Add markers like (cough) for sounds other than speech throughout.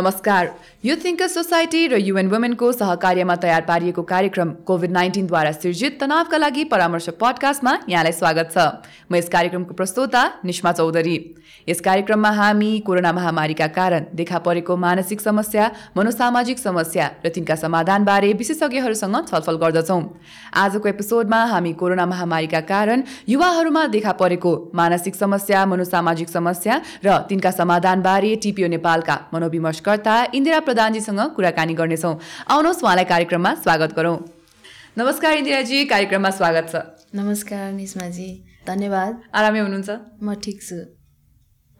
नमस्कार। यो thinker society र युएन वुमेनको सहकार्यमा तयार पारिएको कार्यक्रम कोभिड नाइन्टिनद्वारा सिर्जित तनावका लागि परामर्श पडकास्टमा यहाँलाई स्वागत छ। म यस कार्यक्रमको प्रस्तोता निष्मा चौधरी। यस कार्यक्रममा हामी कोरोना महामारीका कारण देखा परेको मानसिक समस्या मनोसामाजिक समस्या र तिनका समाधानबारे विशेषज्ञहरूसँग छलफल गर्दछौँ। आजको एपिसोडमा हामी कोरोना महामारीका कारण युवाहरूमा देखा परेको मानसिक समस्या मनोसामाजिक समस्या र तिनका समाधानबारे टिपिओ नेपालका मनोविमर्शकर्ता इन्दिरा प्रधानजीसँग कुराकानी गर्नेछौँ। आउनुहोस् उहाँलाई कार्यक्रममा स्वागत गरौँ। नमस्कार इन्दिराजी कार्यक्रममा स्वागत छ। नमस्कार निस्माजी। धन्यवाद। आरामै हुनुहुन्छ? म ठिक छु।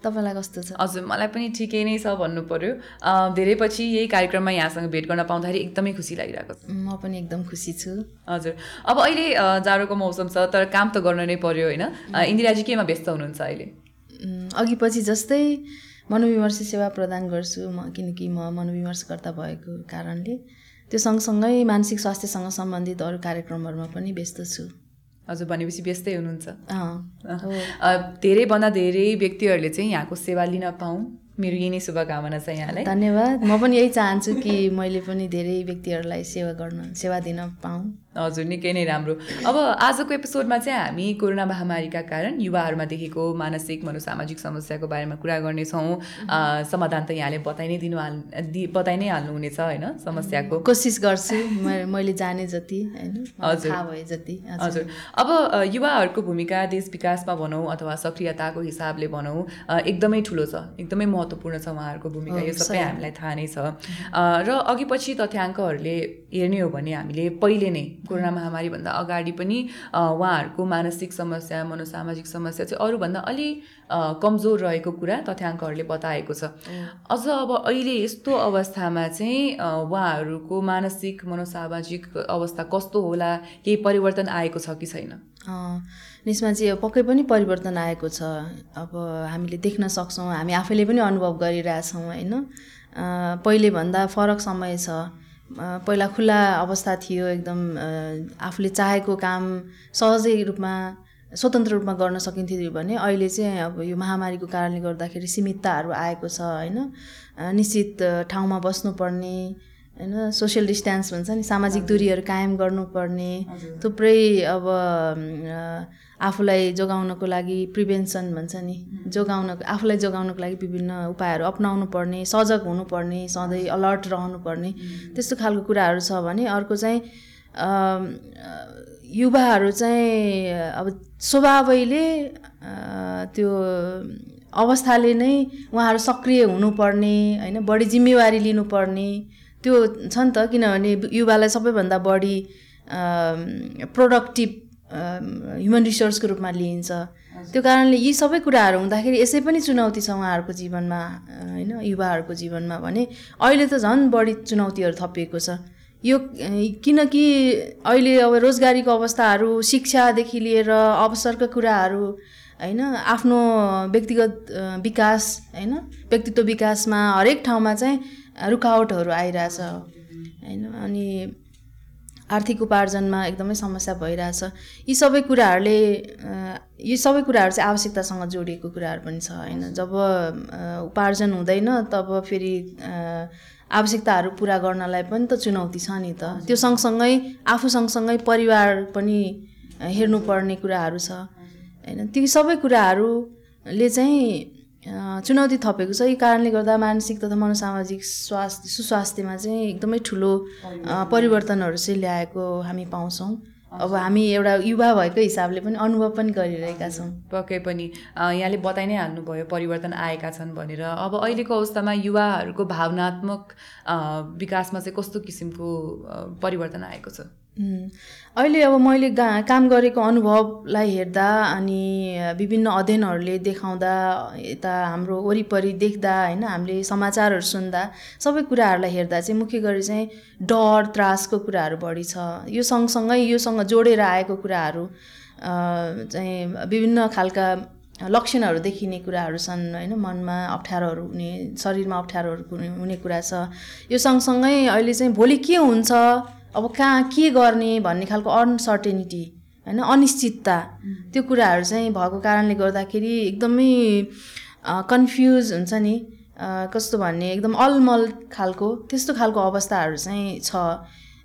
तपाईँलाई कस्तो छ? हजुर मलाई पनि ठिकै नै छ भन्नु पर्यो। अँ, धेरै पछि यही कार्यक्रममा यहाँसँग भेट गर्न पाउँदाखेरि एकदमै खुसी लागिरहेको छ। म पनि एकदम खुसी छु। हजुर। अब अहिले जाडोको मौसम छ तर काम त गर्न नै पर्यो होइन? इन्दिराजी केमा व्यस्त हुनुहुन्छ अहिले? अघि पछि जस्तै मनोविमर्श सेवा प्रदान गर्छु म किनकि म मनोविमर्शकर्ता भएको कारणले। त्यो सँगसँगै मानसिक स्वास्थ्यसँग सम्बन्धित अरू कार्यक्रमहरूमा पनि व्यस्त छु। हजुर भनेपछि व्यस्तै हुनुहुन्छ। धेरैभन्दा धेरै व्यक्तिहरूले चाहिँ यहाँको सेवा लिन पाऊँ मेरो यही नै शुभकामना छ यहाँलाई। धन्यवाद। म पनि यही चाहन्छु कि मैले पनि धेरै व्यक्तिहरूलाई सेवा गर्न सेवा दिन पाऊँ। हजुर निकै नै राम्रो। अब आजको एपिसोडमा चाहिँ हामी कोरोना महामारीका कारण युवाहरूमा देखेको मानसिक मनोसामाजिक समस्याको बारेमा कुरा गर्नेछौँ। समाधान त यहाँले बताइ नै दिनु हाल बताइ नै हाल्नुहुनेछ होइन समस्याको। कोसिस गर्छु मैले जाने जति होइन हजुर। जति हजुर। अब युवाहरूको भूमिका देश विकासमा भनौँ अथवा सक्रियताको हिसाबले भनौँ एकदमै ठुलो छ एकदमै महत्त्वपूर्ण छ उहाँहरूको भूमिका यो सबै। हामीलाई थाहा नै छ। र अघि पछि तथ्याङ्कहरूले हेर्ने हो भने हामीले पहिले नै कोरोना महामारीभन्दा अगाडि पनि उहाँहरूको मानसिक समस्या मनोसामाजिक समस्या चाहिँ अरूभन्दा अलि कमजोर रहेको कुरा तथ्याङ्कहरूले बताएको छ। अझ अब अहिले यस्तो अवस्थामा चाहिँ उहाँहरूको मानसिक मनोसामाजिक अवस्था कस्तो होला केही परिवर्तन आएको छ कि छैन? यसमा चाहिँ पक्कै पनि परिवर्तन आएको छ। अब हामीले देख्न सक्छौँ हामी आफैले पनि अनुभव गरिरहेछौँ होइन? पहिलेभन्दा फरक समय छ। पहिला खुला अवस्था थियो एकदम आफूले चाहेको काम सहजै रूपमा स्वतन्त्र रूपमा गर्न सकिन्थ्यो भने अहिले चाहिँ अब यो महामारीको कारणले गर्दाखेरि सीमितताहरू आएको छ होइन? निश्चित ठाउँमा बस्नुपर्ने होइन? सोसियल डिस्टेन्स भन्छ नि सामाजिक दूरीहरू कायम गर्नुपर्ने। थुप्रै अब आफूलाई जोगाउनको लागि प्रिभेन्सन भन्छ नि। जोगाउन आफूलाई जोगाउनको लागि विभिन्न उपायहरू अप्नाउनु पर्ने सजग हुनुपर्ने सधैँ अलर्ट रहनुपर्ने त्यस्तो खालको कुराहरू छ भने अर्को चाहिँ युवाहरू चाहिँ अब स्वभावैले त्यो अवस्थाले नै उहाँहरू सक्रिय हुनुपर्ने होइन बढी जिम्मेवारी लिनुपर्ने त्यो छ नि त। किनभने युवालाई सबैभन्दा बढी प्रोडक्टिभ ह्युमन रिसोर्सको रूपमा लिइन्छ। त्यो कारणले यी सबै कुराहरू हुँदाखेरि यसै पनि चुनौती छ उहाँहरूको जीवनमा होइन युवाहरूको जीवनमा भने अहिले त झन् बढी चुनौतीहरू थपिएको छ। यो किनकि अहिले अब रोजगारीको अवस्थाहरू शिक्षादेखि लिएर अवसरका कुराहरू होइन आफ्नो व्यक्तिगत विकास होइन व्यक्तित्व विकासमा हरेक ठाउँमा चाहिँ रुकावटहरू आइरहेछ। होइन अनि आर्थिक उपार्जनमा एकदमै समस्या भइरहेछ। यी सबै कुराहरूले यी सबै कुराहरू चाहिँ आवश्यकतासँग जोडिएको कुराहरू पनि छ होइन? जब उपार्जन हुँदैन तब फेरि आवश्यकताहरू पुरा गर्नलाई पनि त चुनौती छ नि त। त्यो सँगसँगै आफू सँगसँगै परिवार पनि हेर्नुपर्ने कुराहरू छ होइन? ती सबै कुराहरूले चाहिँ चुनौती थपेको छ। यी कारणले गर्दा मानसिक तथा मनोसामाजिक स्वास्थ्य सुस्वास्थ्यमा चाहिँ एकदमै ठुलो परिवर्तनहरू चाहिँ ल्याएको हामी पाउँछौँ। अब हामी एउटा युवा भएको हिसाबले पनि अनुभव पनि गरिरहेका छौँ। पक्कै पनि यहाँले बताइ नै हाल्नुभयो परिवर्तन आएका छन् भनेर। अब अहिलेको अवस्थामा युवाहरूको भावनात्मक विकासमा चाहिँ कस्तो किसिमको परिवर्तन आएको छ? अहिले अब मैले काम गरेको अनुभवलाई हेर्दा अनि विभिन्न अध्ययनहरूले देखाउँदा यता हाम्रो वरिपरि देख्दा होइन हामीले समाचारहरू सुन्दा सबै कुराहरूलाई हेर्दा चाहिँ मुख्य गरी चाहिँ डर त्रासको कुराहरू बढी छ। यो सँगसँगै योसँग जोडेर आएको कुराहरू चाहिँ विभिन्न खालका लक्षणहरू देखिने कुराहरू छन् होइन मनमा अप्ठ्यारोहरू हुने शरीरमा अप्ठ्यारोहरू हुने कुरा छ। यो सँगसँगै अहिले चाहिँ भोलि के हुन्छ? अब कहाँ के गर्ने भन्ने खालको अनसर्टेनिटी होइन अनिश्चितता त्यो कुराहरू चाहिँ भएको कारणले गर्दाखेरि एकदमै कन्फ्युज हुन्छ नि। कस्तो भन्ने एकदम अलमल खालको त्यस्तो खालको अवस्थाहरू चाहिँ छ।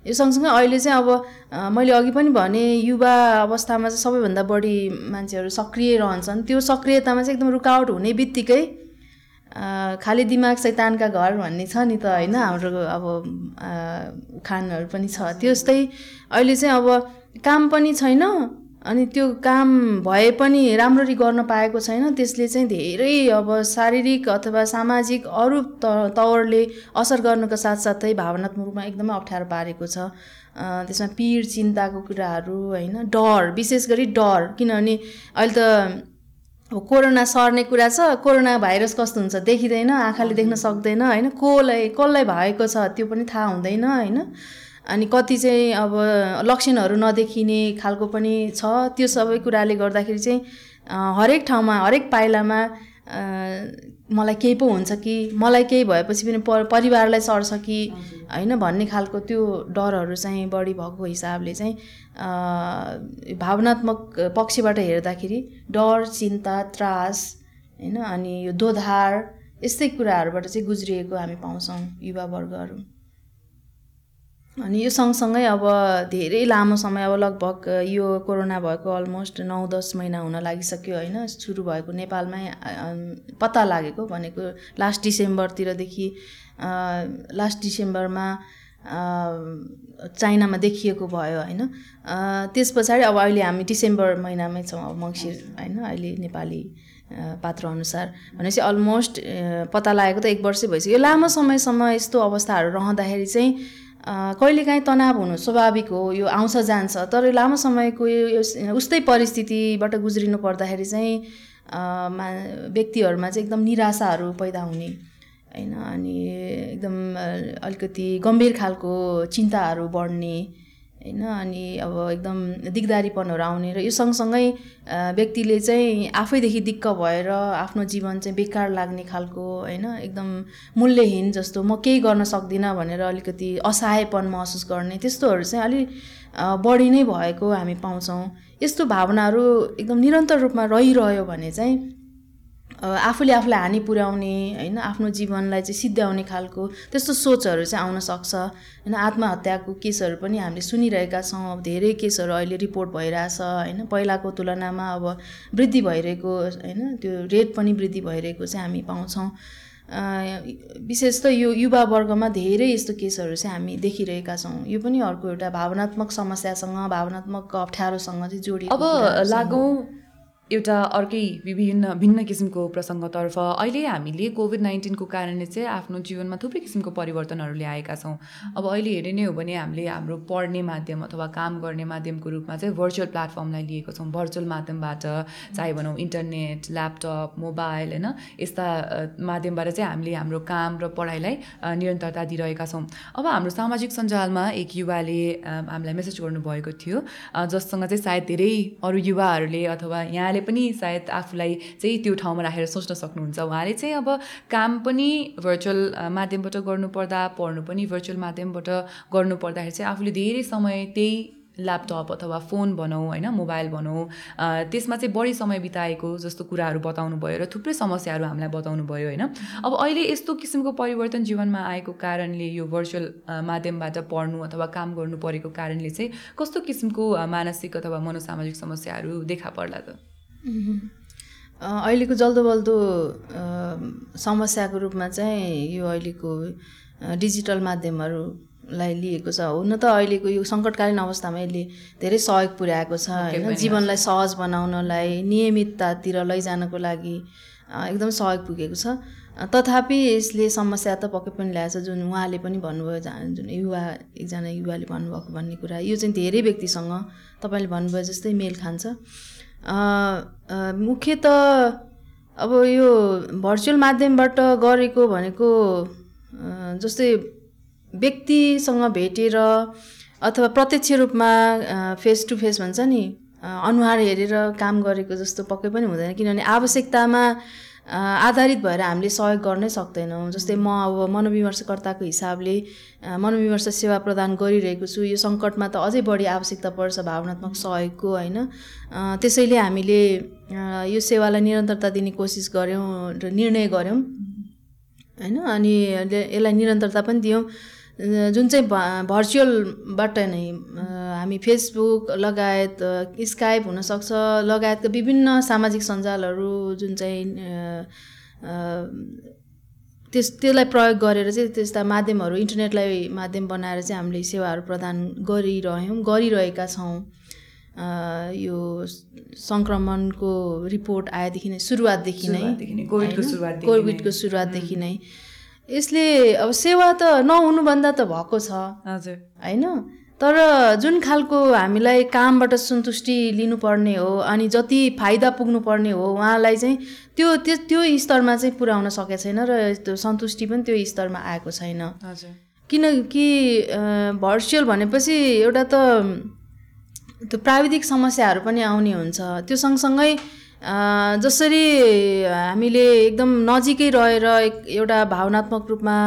यो सँगसँगै अहिले चाहिँ अब मैले अघि पनि भने युवा अवस्थामा चाहिँ सबैभन्दा बढी मान्छेहरू सक्रिय रहन्छन्। त्यो सक्रियतामा चाहिँ एकदम रुकावट हुने बित्तिकै खाली दिमाग सैतानका घर भन्ने छ नि त होइन हाम्रो अब खानहरू पनि छ। त्यस्तै अहिले चाहिँ अब काम पनि छैन अनि त्यो काम भए पनि राम्ररी गर्न पाएको छैन। त्यसले चाहिँ धेरै अब शारीरिक अथवा सामाजिक अरू त तवरले असर गर्नुको साथसाथै भावनात्मक रूपमा एकदमै अप्ठ्यारो पारेको छ। त्यसमा पिर चिन्ताको कुराहरू होइन डर विशेष गरी डर। किनभने अहिले त अब कोरोना सर्ने कुरा छ कोरोना भाइरस कस्तो हुन्छ देखिँदैन आँखाले देख्न सक्दैन होइन? कसलाई कसलाई भएको छ त्यो पनि थाहा हुँदैन होइन? अनि कति चाहिँ अब लक्षणहरू नदेखिने खालको पनि छ। त्यो सबै कुराले गर्दाखेरि चाहिँ हरेक ठाउँमा हरेक पाइलामा मलाई केही पो हुन्छ कि? मलाई केही भएपछि पनि प परिवारलाई सर्छ कि? होइन भन्ने खालको त्यो डरहरू चाहिँ बढी भएको हिसाबले चाहिँ भावनात्मक पक्षबाट हेर्दाखेरि डर चिन्ता त्रास होइन अनि यो दोधार यस्तै कुराहरूबाट चाहिँ गुज्रिएको हामी पाउँछौँ युवावर्गहरू। अनि यो सँगसँगै अब धेरै लामो समय अब लगभग यो कोरोना भएको अलमोस्ट नौ दस महिना हुन लागिसक्यो होइन। सुरु भएको नेपालमै पत्ता लागेको भनेको लास्ट डिसेम्बरतिरदेखि लास्ट डिसेम्बरमा चाइनामा देखिएको भयो होइन। त्यस पछाडि अब अहिले हामी डिसेम्बर महिनामै छौँ अब मङ्सिर होइन अहिले नेपाली पात्रअनुसार। भनेपछि अलमोस्ट पत्ता लागेको त एक वर्षै भइसक्यो। लामो समयसम्म यस्तो अवस्थाहरू रहँदाखेरि चाहिँ कहिलेकाहीँ तनाव हुनु स्वाभाविक हो यो आउँछ जान्छ। तर लामो समयको यो उस्तै परिस्थितिबाट गुज्रिनु पर्दाखेरि चाहिँ मा व्यक्तिहरूमा चाहिँ एकदम निराशाहरू पैदा हुने होइन अनि एकदम अलिकति गम्भीर खालको चिन्ताहरू बढ्ने होइन? अनि अब एकदम दिगदारीपनहरू आउने र यो सँगसँगै व्यक्तिले चाहिँ आफैदेखि दिक्क भएर आफ्नो जीवन चाहिँ बेकार लाग्ने खालको होइन? एकदम मूल्यहीन जस्तो म केही गर्न सक्दिनँ भनेर अलिकति असहायपन महसुस गर्ने त्यस्तोहरू चाहिँ अलिक बढी नै भएको हामी पाउँछौँ। यस्तो भावनाहरू एकदम निरन्तर रूपमा रहिरह्यो भने चाहिँ आफूले आफूलाई हानि पुर्याउने होइन आफ्नो जीवनलाई चाहिँ सिद्ध्याउने खालको त्यस्तो सोचहरू चाहिँ आउन सक्छ। होइन आत्महत्याको केसहरू पनि हामीले सुनिरहेका छौँ। अब धेरै केसहरू अहिले रिपोर्ट भइरहेछ होइन। पहिलाको तुलनामा अब वृद्धि भइरहेको होइन त्यो रेट पनि वृद्धि भइरहेको चाहिँ हामी पाउँछौँ। विशेष त यो युवा वर्गमा धेरै यस्तो केसहरू चाहिँ हामी देखिरहेका छौँ। यो पनि अर्को एउटा भावनात्मक समस्यासँग भावनात्मक अप्ठ्यारोसँग चाहिँ जोडिएको अब लागौँ एउटा अर्कै विभिन्न भिन्न किसिमको प्रसङ्गतर्फ अहिले हामीले कोभिड नाइन्टिनको कारणले चाहिँ आफ्नो जीवनमा थुप्रै किसिमको परिवर्तनहरू ल्याएका छौँ। अब अहिले हेर्ने नै हो भने हामीले हाम्रो पढ्ने माध्यम अथवा काम गर्ने माध्यमको रूपमा चाहिँ भर्चुअल प्लेटफर्मलाई लिएको छौँ। भर्चुअल माध्यमबाट चाहे भनौँ इन्टरनेट ल्यापटप मोबाइल होइन यस्ता माध्यमबाट चाहिँ हामीले हाम्रो काम र पढाइलाई निरन्तरता दिइरहेका छौँ। अब हाम्रो सामाजिक सञ्जालमा एक युवाले हामीलाई मेसेज गर्नुभएको थियो जससँग चाहिँ सायद धेरै अरू युवाहरूले अथवा यहाँ उहाँले पनि सायद आफूलाई चाहिँ त्यो ठाउँमा राखेर सोच्न सक्नुहुन्छ। उहाँले चाहिँ अब काम पनि भर्चुअल माध्यमबाट गर्नुपर्दा पढ्नु पनि भर्चुअल माध्यमबाट गर्नुपर्दाखेरि चाहिँ आफूले धेरै समय त्यही ल्यापटप अथवा फोन भनौँ होइन मोबाइल भनौँ त्यसमा चाहिँ बढी समय बिताएको जस्तो कुराहरू बताउनु भयो र थुप्रै समस्याहरू हामीलाई बताउनु भयो होइन। अब अहिले यस्तो किसिमको परिवर्तन जीवनमा आएको कारणले यो भर्चुअल माध्यमबाट पढ्नु अथवा काम गर्नु परेको कारणले चाहिँ कस्तो किसिमको मानसिक अथवा मनोसामाजिक समस्याहरू देखा पर्ला त? अहिलेको जल्दो बल्दो समस्याको रूपमा चाहिँ यो अहिलेको डिजिटल माध्यमहरूलाई लिएको छ। हुन त अहिलेको यो सङ्कटकालीन अवस्थामा यसले धेरै सहयोग पुर्याएको छ होइन? जीवनलाई सहज बनाउनलाई नियमिततातिर लैजानको लागि एकदम सहयोग पुगेको छ। तथापि यसले समस्या त पक्कै पनि ल्याएछ जुन उहाँले पनि भन्नुभयो जुन युवा एकजना युवाले भन्नुभएको भन्ने कुरा यो चाहिँ धेरै व्यक्तिसँग तपाईँले भन्नुभयो जस्तै मेल खान्छ। मुख्यत अब यो भर्चुअल माध्यमबाट गरेको भनेको जस्तै व्यक्तिसँग भेटेर अथवा प्रत्यक्ष रूपमा फेस टु फेस भन्छ नि अनुहार हेरेर काम गरेको जस्तो पक्कै पनि हुँदैन किनभने आवश्यकतामा आधारित भएर हामीले सहयोग गर्नै सक्दैनौँ। जस्तै म अब मनोविमर्शकर्ताको हिसाबले मनोविमर्श सेवा प्रदान गरिरहेको छु। यो सङ्कटमा त अझै बढी आवश्यकता पर्छ भावनात्मक सहयोगको होइन? त्यसैले हामीले यो सेवालाई निरन्तरता दिने कोसिस गऱ्यौँ र निर्णय गऱ्यौँ। होइन? अनि यसलाई निरन्तरता पनि दियौँ। जुन चाहिँ भ- भर्चुअलबाट नै हामी फेसबुक लगायत स्काइप हुनसक्छ लगायतका विभिन्न सामाजिक सञ्जालहरू जुन चाहिँ त्यस त्यसलाई प्रयोग गरेर चाहिँ त्यस्ता माध्यमहरू इन्टरनेटलाई माध्यम बनाएर चाहिँ हामीले सेवाहरू प्रदान गरिरह्यौँ गरिरहेका छौँ। यो सङ्क्रमणको रिपोर्ट आएदेखि नै सुरुवातदेखि नै कोभिडको सुरुवातदेखि नै। यसले अब सेवा त नहुनुभन्दा त भएको छ। हजुर। होइन? तर जुन खालको हामीलाई कामबाट सन्तुष्टि लिनुपर्ने हो अनि जति फाइदा पुग्नुपर्ने हो उहाँलाई चाहिँ त्यो त्यो त्यो स्तरमा चाहिँ पुर्याउन सकेको छैन र त्यो सन्तुष्टि पनि त्यो स्तरमा आएको छैन। हजुर। किनकि भर्चुअल भनेपछि एउटा त त्यो प्राविधिक समस्याहरू पनि आउने हुन्छ। त्यो सँगसँगै जसरी हामीले एकदम नजिकै रहेर एक एउटा भावनात्मक रूपमा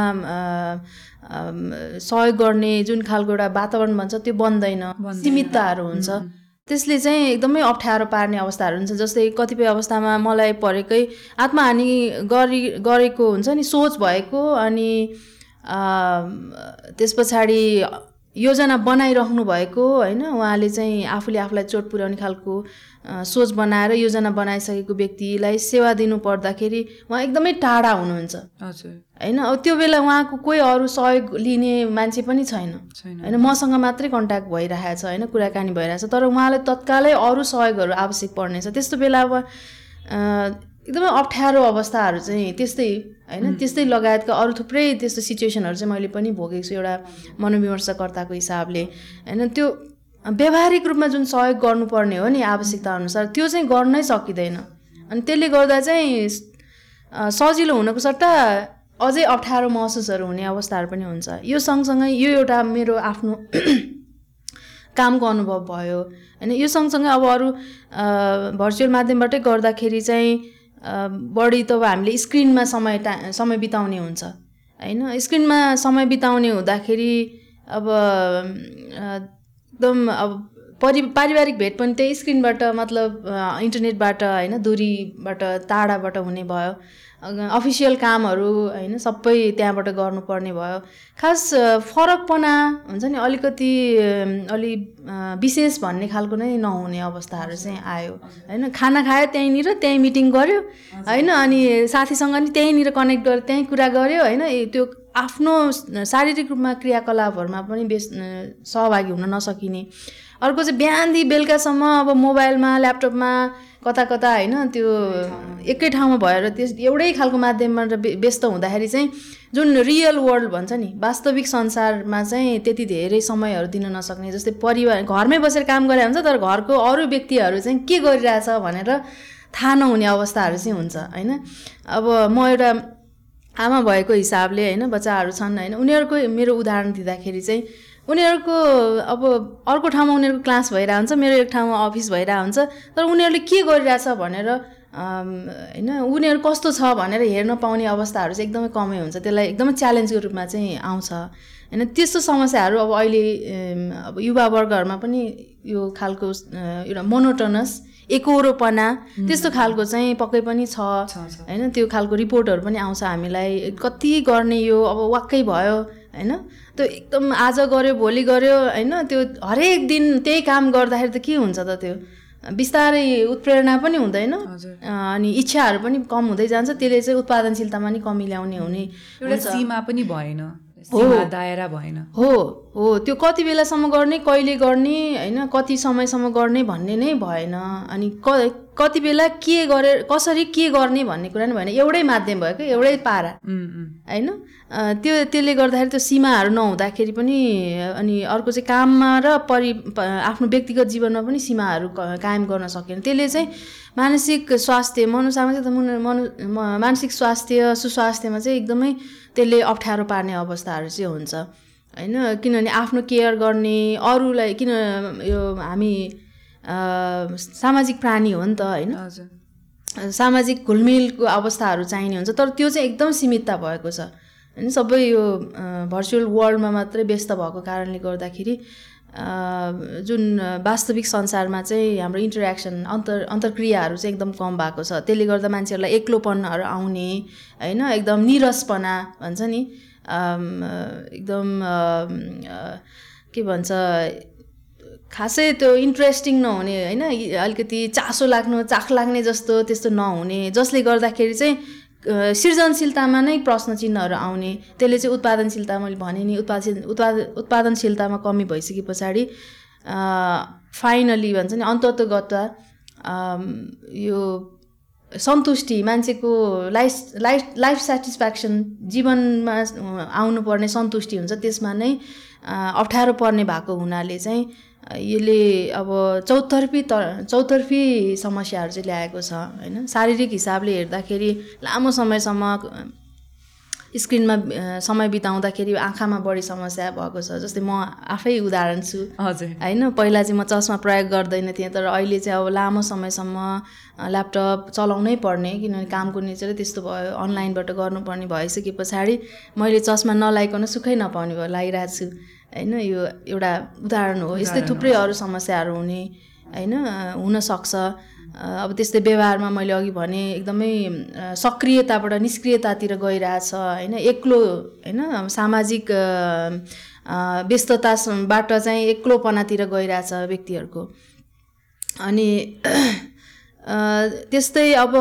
सहयोग गर्ने जुन खालको एउटा वातावरण भन्छ त्यो बन्दैन सीमितताहरू हुन्छ। त्यसले चाहिँ एकदमै अप्ठ्यारो पार्ने अवस्थाहरू हुन्छ जस्तै कतिपय अवस्थामा मलाई परेकै आत्महानि गरी गरेको हुन्छ नि सोच भएको अनि त्यस पछाडि योजना बनाइराख्नु भएको होइन? उहाँले चाहिँ आफूले आफूलाई चोट पुर्याउने खालको सोच बनाएर योजना बनाइसकेको व्यक्तिलाई सेवा दिनु पर्दाखेरि उहाँ एकदमै टाढा हुनुहुन्छ। हजुर। होइन? अब त्यो बेला उहाँको कोही अरू सहयोग लिने मान्छे पनि छैन। होइन? मसँग मात्रै कन्ट्याक्ट भइरहेको छ होइन? कुराकानी भइरहेछ तर उहाँलाई तत्कालै अरू सहयोगहरू आवश्यक पर्नेछ। त्यस्तो बेला अब एकदमै अप्ठ्यारो अवस्थाहरू चाहिँ त्यस्तै होइन? त्यस्तै लगायतका अरू थुप्रै त्यस्तो सिचुएसनहरू चाहिँ मैले पनि भोगेको छु एउटा मनोविमर्शकर्ताको हिसाबले होइन? त्यो व्यावहारिक रूपमा जुन सहयोग गर्नुपर्ने हो नि आवश्यकता अनुसार त्यो चाहिँ गर्नै सकिँदैन। अनि त्यसले गर्दा चाहिँ सजिलो हुनको सट्टा अझै अप्ठ्यारो महसुसहरू हुने अवस्थाहरू पनि हुन्छ। यो सँगसँगै यो एउटा मेरो आफ्नो (clears throat) कामको अनुभव भयो होइन? यो सँगसँगै अब अरू भर्चुअल माध्यमबाटै गर्दाखेरि चाहिँ बढी त अब हामीले स्क्रिनमा समय टा समय बिताउने हुन्छ। होइन? स्क्रिनमा समय बिताउने हुँदाखेरि अब एकदम अब परि पारिवारिक भेट पनि त्यही स्क्रिनबाट मतलब इन्टरनेटबाट होइन दूरीबाट टाढाबाट हुने भयो। अफिसियल कामहरू होइन सबै त्यहाँबाट गर्नुपर्ने भयो। खास फरकपना हुन्छ नि अलिकति अलि विशेष भन्ने खालको नै नहुने अवस्थाहरू चाहिँ आयो। होइन खाना खायो त्यहीँनिर त्यहीँ मिटिङ गऱ्यो होइन अनि साथीसँग नि त्यहीँनिर कनेक्ट गर्यो त्यहीँ कुरा गऱ्यो होइन त्यो आफ्नो शारीरिक रूपमा क्रियाकलापहरूमा पनि बेस सहभागी हुन नसकिने। अर्को चाहिँ बिहानदेखि बेलुकासम्म अब मोबाइलमा ल्यापटपमा कता कता होइन त्यो एकै ठाउँमा भएर त्यस एउटै खालको व्य- व्यस्त हुँदाखेरि चाहिँ जुन रियल वर्ल्ड भन्छ नि वास्तविक संसारमा चाहिँ त्यति धेरै समयहरू दिन नसक्ने जस्तै परिवार घरमै बसेर काम गरे हुन्छ तर घरको अरू व्यक्तिहरू चाहिँ के गरिरहेछ भनेर थाहा नहुने अवस्थाहरू चाहिँ हुन्छ होइन? अब म एउटा आमा भएको हिसाबले होइन बच्चाहरू छन् होइन उनीहरूको मेरो उदाहरण दिँदाखेरि चाहिँ उनीहरूको अब अर्को ठाउँमा उनीहरूको क्लास भइरहेको हुन्छ मेरो एक ठाउँमा अफिस भइरहेको हुन्छ तर उनीहरूले के गरिरहेछ भनेर होइन उनीहरू कस्तो छ भनेर हेर्न पाउने अवस्थाहरू चाहिँ एकदमै कमै हुन्छ त्यसलाई एकदमै च्यालेन्जको रूपमा चाहिँ आउँछ। होइन त्यस्तो समस्याहरू अब अहिले अब युवावर्गहरूमा पनि यो खालको एउटा मोनोटोनस एकहोरोपना त्यस्तो खालको चाहिँ पक्कै पनि छ। होइन त्यो खालको रिपोर्टहरू पनि आउँछ हामीलाई। कति गर्ने यो अब वाक्कै भयो। होइन? त्यो एकदम आज गऱ्यो भोलि गऱ्यो होइन? त्यो हरेक दिन त्यही काम गर्दाखेरि त के हुन्छ त त्यो? बिस्तारै उत्प्रेरणा पनि हुँदैन। अनि इच्छाहरू पनि कम हुँदै जान्छ। त्यसले चाहिँ उत्पादनशीलतामा नि कमी ल्याउने हुने एउटा सीमा पनि भएन। सीमा दायरा भएन। हो। हो त्यो कति बेलासम्म गर्ने कहिले गर्ने होइन कति समयसम्म गर्ने भन्ने नै भएन। अनि क कति बेला के गरेर कसरी के गर्ने भन्ने कुरा नि भएन। एउटै माध्यम भयो क्या एउटै पारा। होइन? त्यो त्यसले गर्दाखेरि त्यो सीमाहरू नहुँदाखेरि पनि अनि अर्को चाहिँ काममा र परि आफ्नो व्यक्तिगत जीवनमा पनि सीमाहरू कायम गर्न सकेन। त्यसले चाहिँ मानसिक स्वास्थ्य मनोसामाजिक मनो मानसिक स्वास्थ्य सुस्वास्थ्यमा चाहिँ एकदमै त्यसले अप्ठ्यारो पार्ने अवस्थाहरू चाहिँ हुन्छ। होइन किनभने आफ्नो केयर गर्ने अरूलाई किन यो हामी सामाजिक प्राणी हो नि त होइन? हजुर। सामाजिक घुलमिलको अवस्थाहरू चाहिने हुन्छ तर त्यो चाहिँ एकदम सीमितता भएको छ। होइन सबै यो भर्चुअल वर्ल्डमा मात्रै व्यस्त भएको कारणले गर्दाखेरि जुन वास्तविक संसारमा चाहिँ हाम्रो इन्टरेक्सन अन्तर अन्तर्क्रियाहरू चाहिँ एकदम कम भएको छ। त्यसले गर्दा मान्छेहरूलाई एक्लोपनहरू आउने होइन एकदम निरसपना भन्छ नि। एकदम के भन्छ खासै त्यो इन्ट्रेस्टिङ नहुने होइन? अलिकति चासो लाग्नु चाख लाग्ने जस्तो त्यस्तो नहुने। जसले गर्दाखेरि चाहिँ सृजनशीलतामा नै प्रश्न चिन्हहरू आउने। त्यसले चाहिँ उत्पादनशीलता मैले भने नि उत्पादन उत्पाद उत्पादनशीलतामा कमी भइसके पछाडि फाइनली भन्छ नि अन्ततगत यो सन्तुष्टि मान्छेको लाइफ लाइफ लाइफ सेटिस्फ्याक्सन जीवनमा आउनुपर्ने सन्तुष्टि हुन्छ। त्यसमा नै अप्ठ्यारो पर्ने भएको हुनाले चाहिँ यसले अब चौतर्फी त चौतर्फी समस्याहरू चाहिँ ल्याएको छ होइन? शारीरिक हिसाबले हेर्दाखेरि लामो समयसम्म स्क्रिनमा समय बिताउँदाखेरि आँखामा बढी समस्या भएको छ जस्तै म आफै उदाहरण छु। हजुर। होइन पहिला चाहिँ म चस्मा प्रयोग गर्दैन थिएँ तर अहिले चाहिँ अब लामो समयसम्म ल्यापटप चलाउनै पर्ने किनभने कामको नेचरै त्यस्तो भयो अनलाइनबाट गर्नुपर्ने भइसके पछाडि मैले चस्मा नलाइकन सुखै नपाउने भयो लगाइरहेको छु। होइन यो एउटा उदाहरण हो। यस्तै थुप्रै अरू समस्याहरू हुने होइन हुनसक्छ। अब त्यस्तै व्यवहारमा मैले अघि भने एकदमै सक्रियताबाट निष्क्रियतातिर गइरहेछ होइन? एक्लो होइन? सामाजिक व्यस्तताबाट चाहिँ एक्लोपनातिर गइरहेछ व्यक्तिहरूको। अनि त्यस्तै अब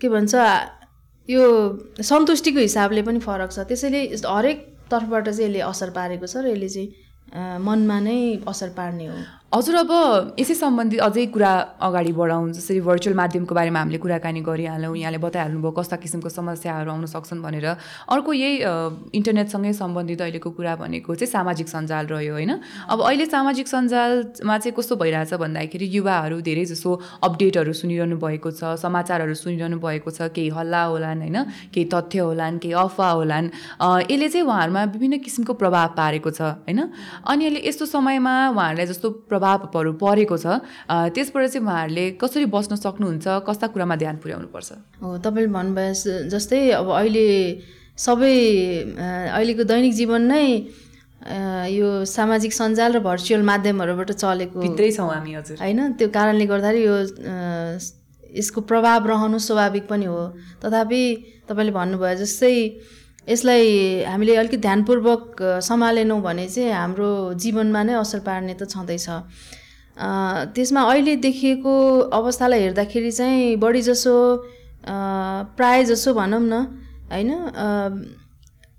के भन्छ यो सन्तुष्टिको हिसाबले पनि फरक छ। त्यसैले हरेक तर्फबाट चाहिँ यसले असर पारेको छ र यसले चाहिँ मनमा नै असर पार्ने हो। हजुर अब यसै सम्बन्धित अझै कुरा अगाडि बढाउँ जसरी भर्चुअल माध्यमको बारेमा हामीले कुराकानी गरिहाल्यौँ यहाँले बताइहाल्नुभयो कस्ता किसिमको समस्याहरू आउन सक्छन् भनेर। अर्को यही इन्टरनेटसँगै सम्बन्धित अहिलेको कुरा भनेको चाहिँ सामाजिक सञ्जाल रह्यो होइन? अब अहिले सामाजिक सञ्जालमा चाहिँ कस्तो भइरहेछ भन्दाखेरि युवाहरू धेरै जसो अपडेटहरू सुनिरहनु भएको छ समाचारहरू सुनिरहनु भएको छ केही हल्ला होलान् होइन? केही तथ्य होलान् केही अफवाह होलान्। यसले चाहिँ उहाँहरूमा विभिन्न किसिमको प्रभाव पारेको छ होइन? अनि अहिले यस्तो समयमा उहाँहरूलाई जस्तो प्रभावहरू परेको छ त्यसबाट चाहिँ उहाँहरूले कसरी बस्न सक्नुहुन्छ कस्ता कुरामा ध्यान पुर्याउनुपर्छ? हो तपाईँले भन्नुभयो जस्तै अब अहिले सबै अहिलेको दैनिक जीवन नै यो सामाजिक सञ्जाल र भर्चुअल माध्यमहरूबाट चलेको भित्रै छौँ हामी हजुर। होइन त्यो कारणले गर्दाखेरि यो यसको प्रभाव रहनु स्वाभाविक पनि हो। तथापि तपाईँले भन्नुभयो जस्तै यसलाई हामीले अलिकति ध्यानपूर्वक सम्हालेनौँ भने चाहिँ हाम्रो जीवनमा नै असर पार्ने त छँदैछ। त्यसमा अहिले देखिएको अवस्थालाई हेर्दाखेरि चाहिँ बढी जसो अ, प्राय जसो भनौँ न होइन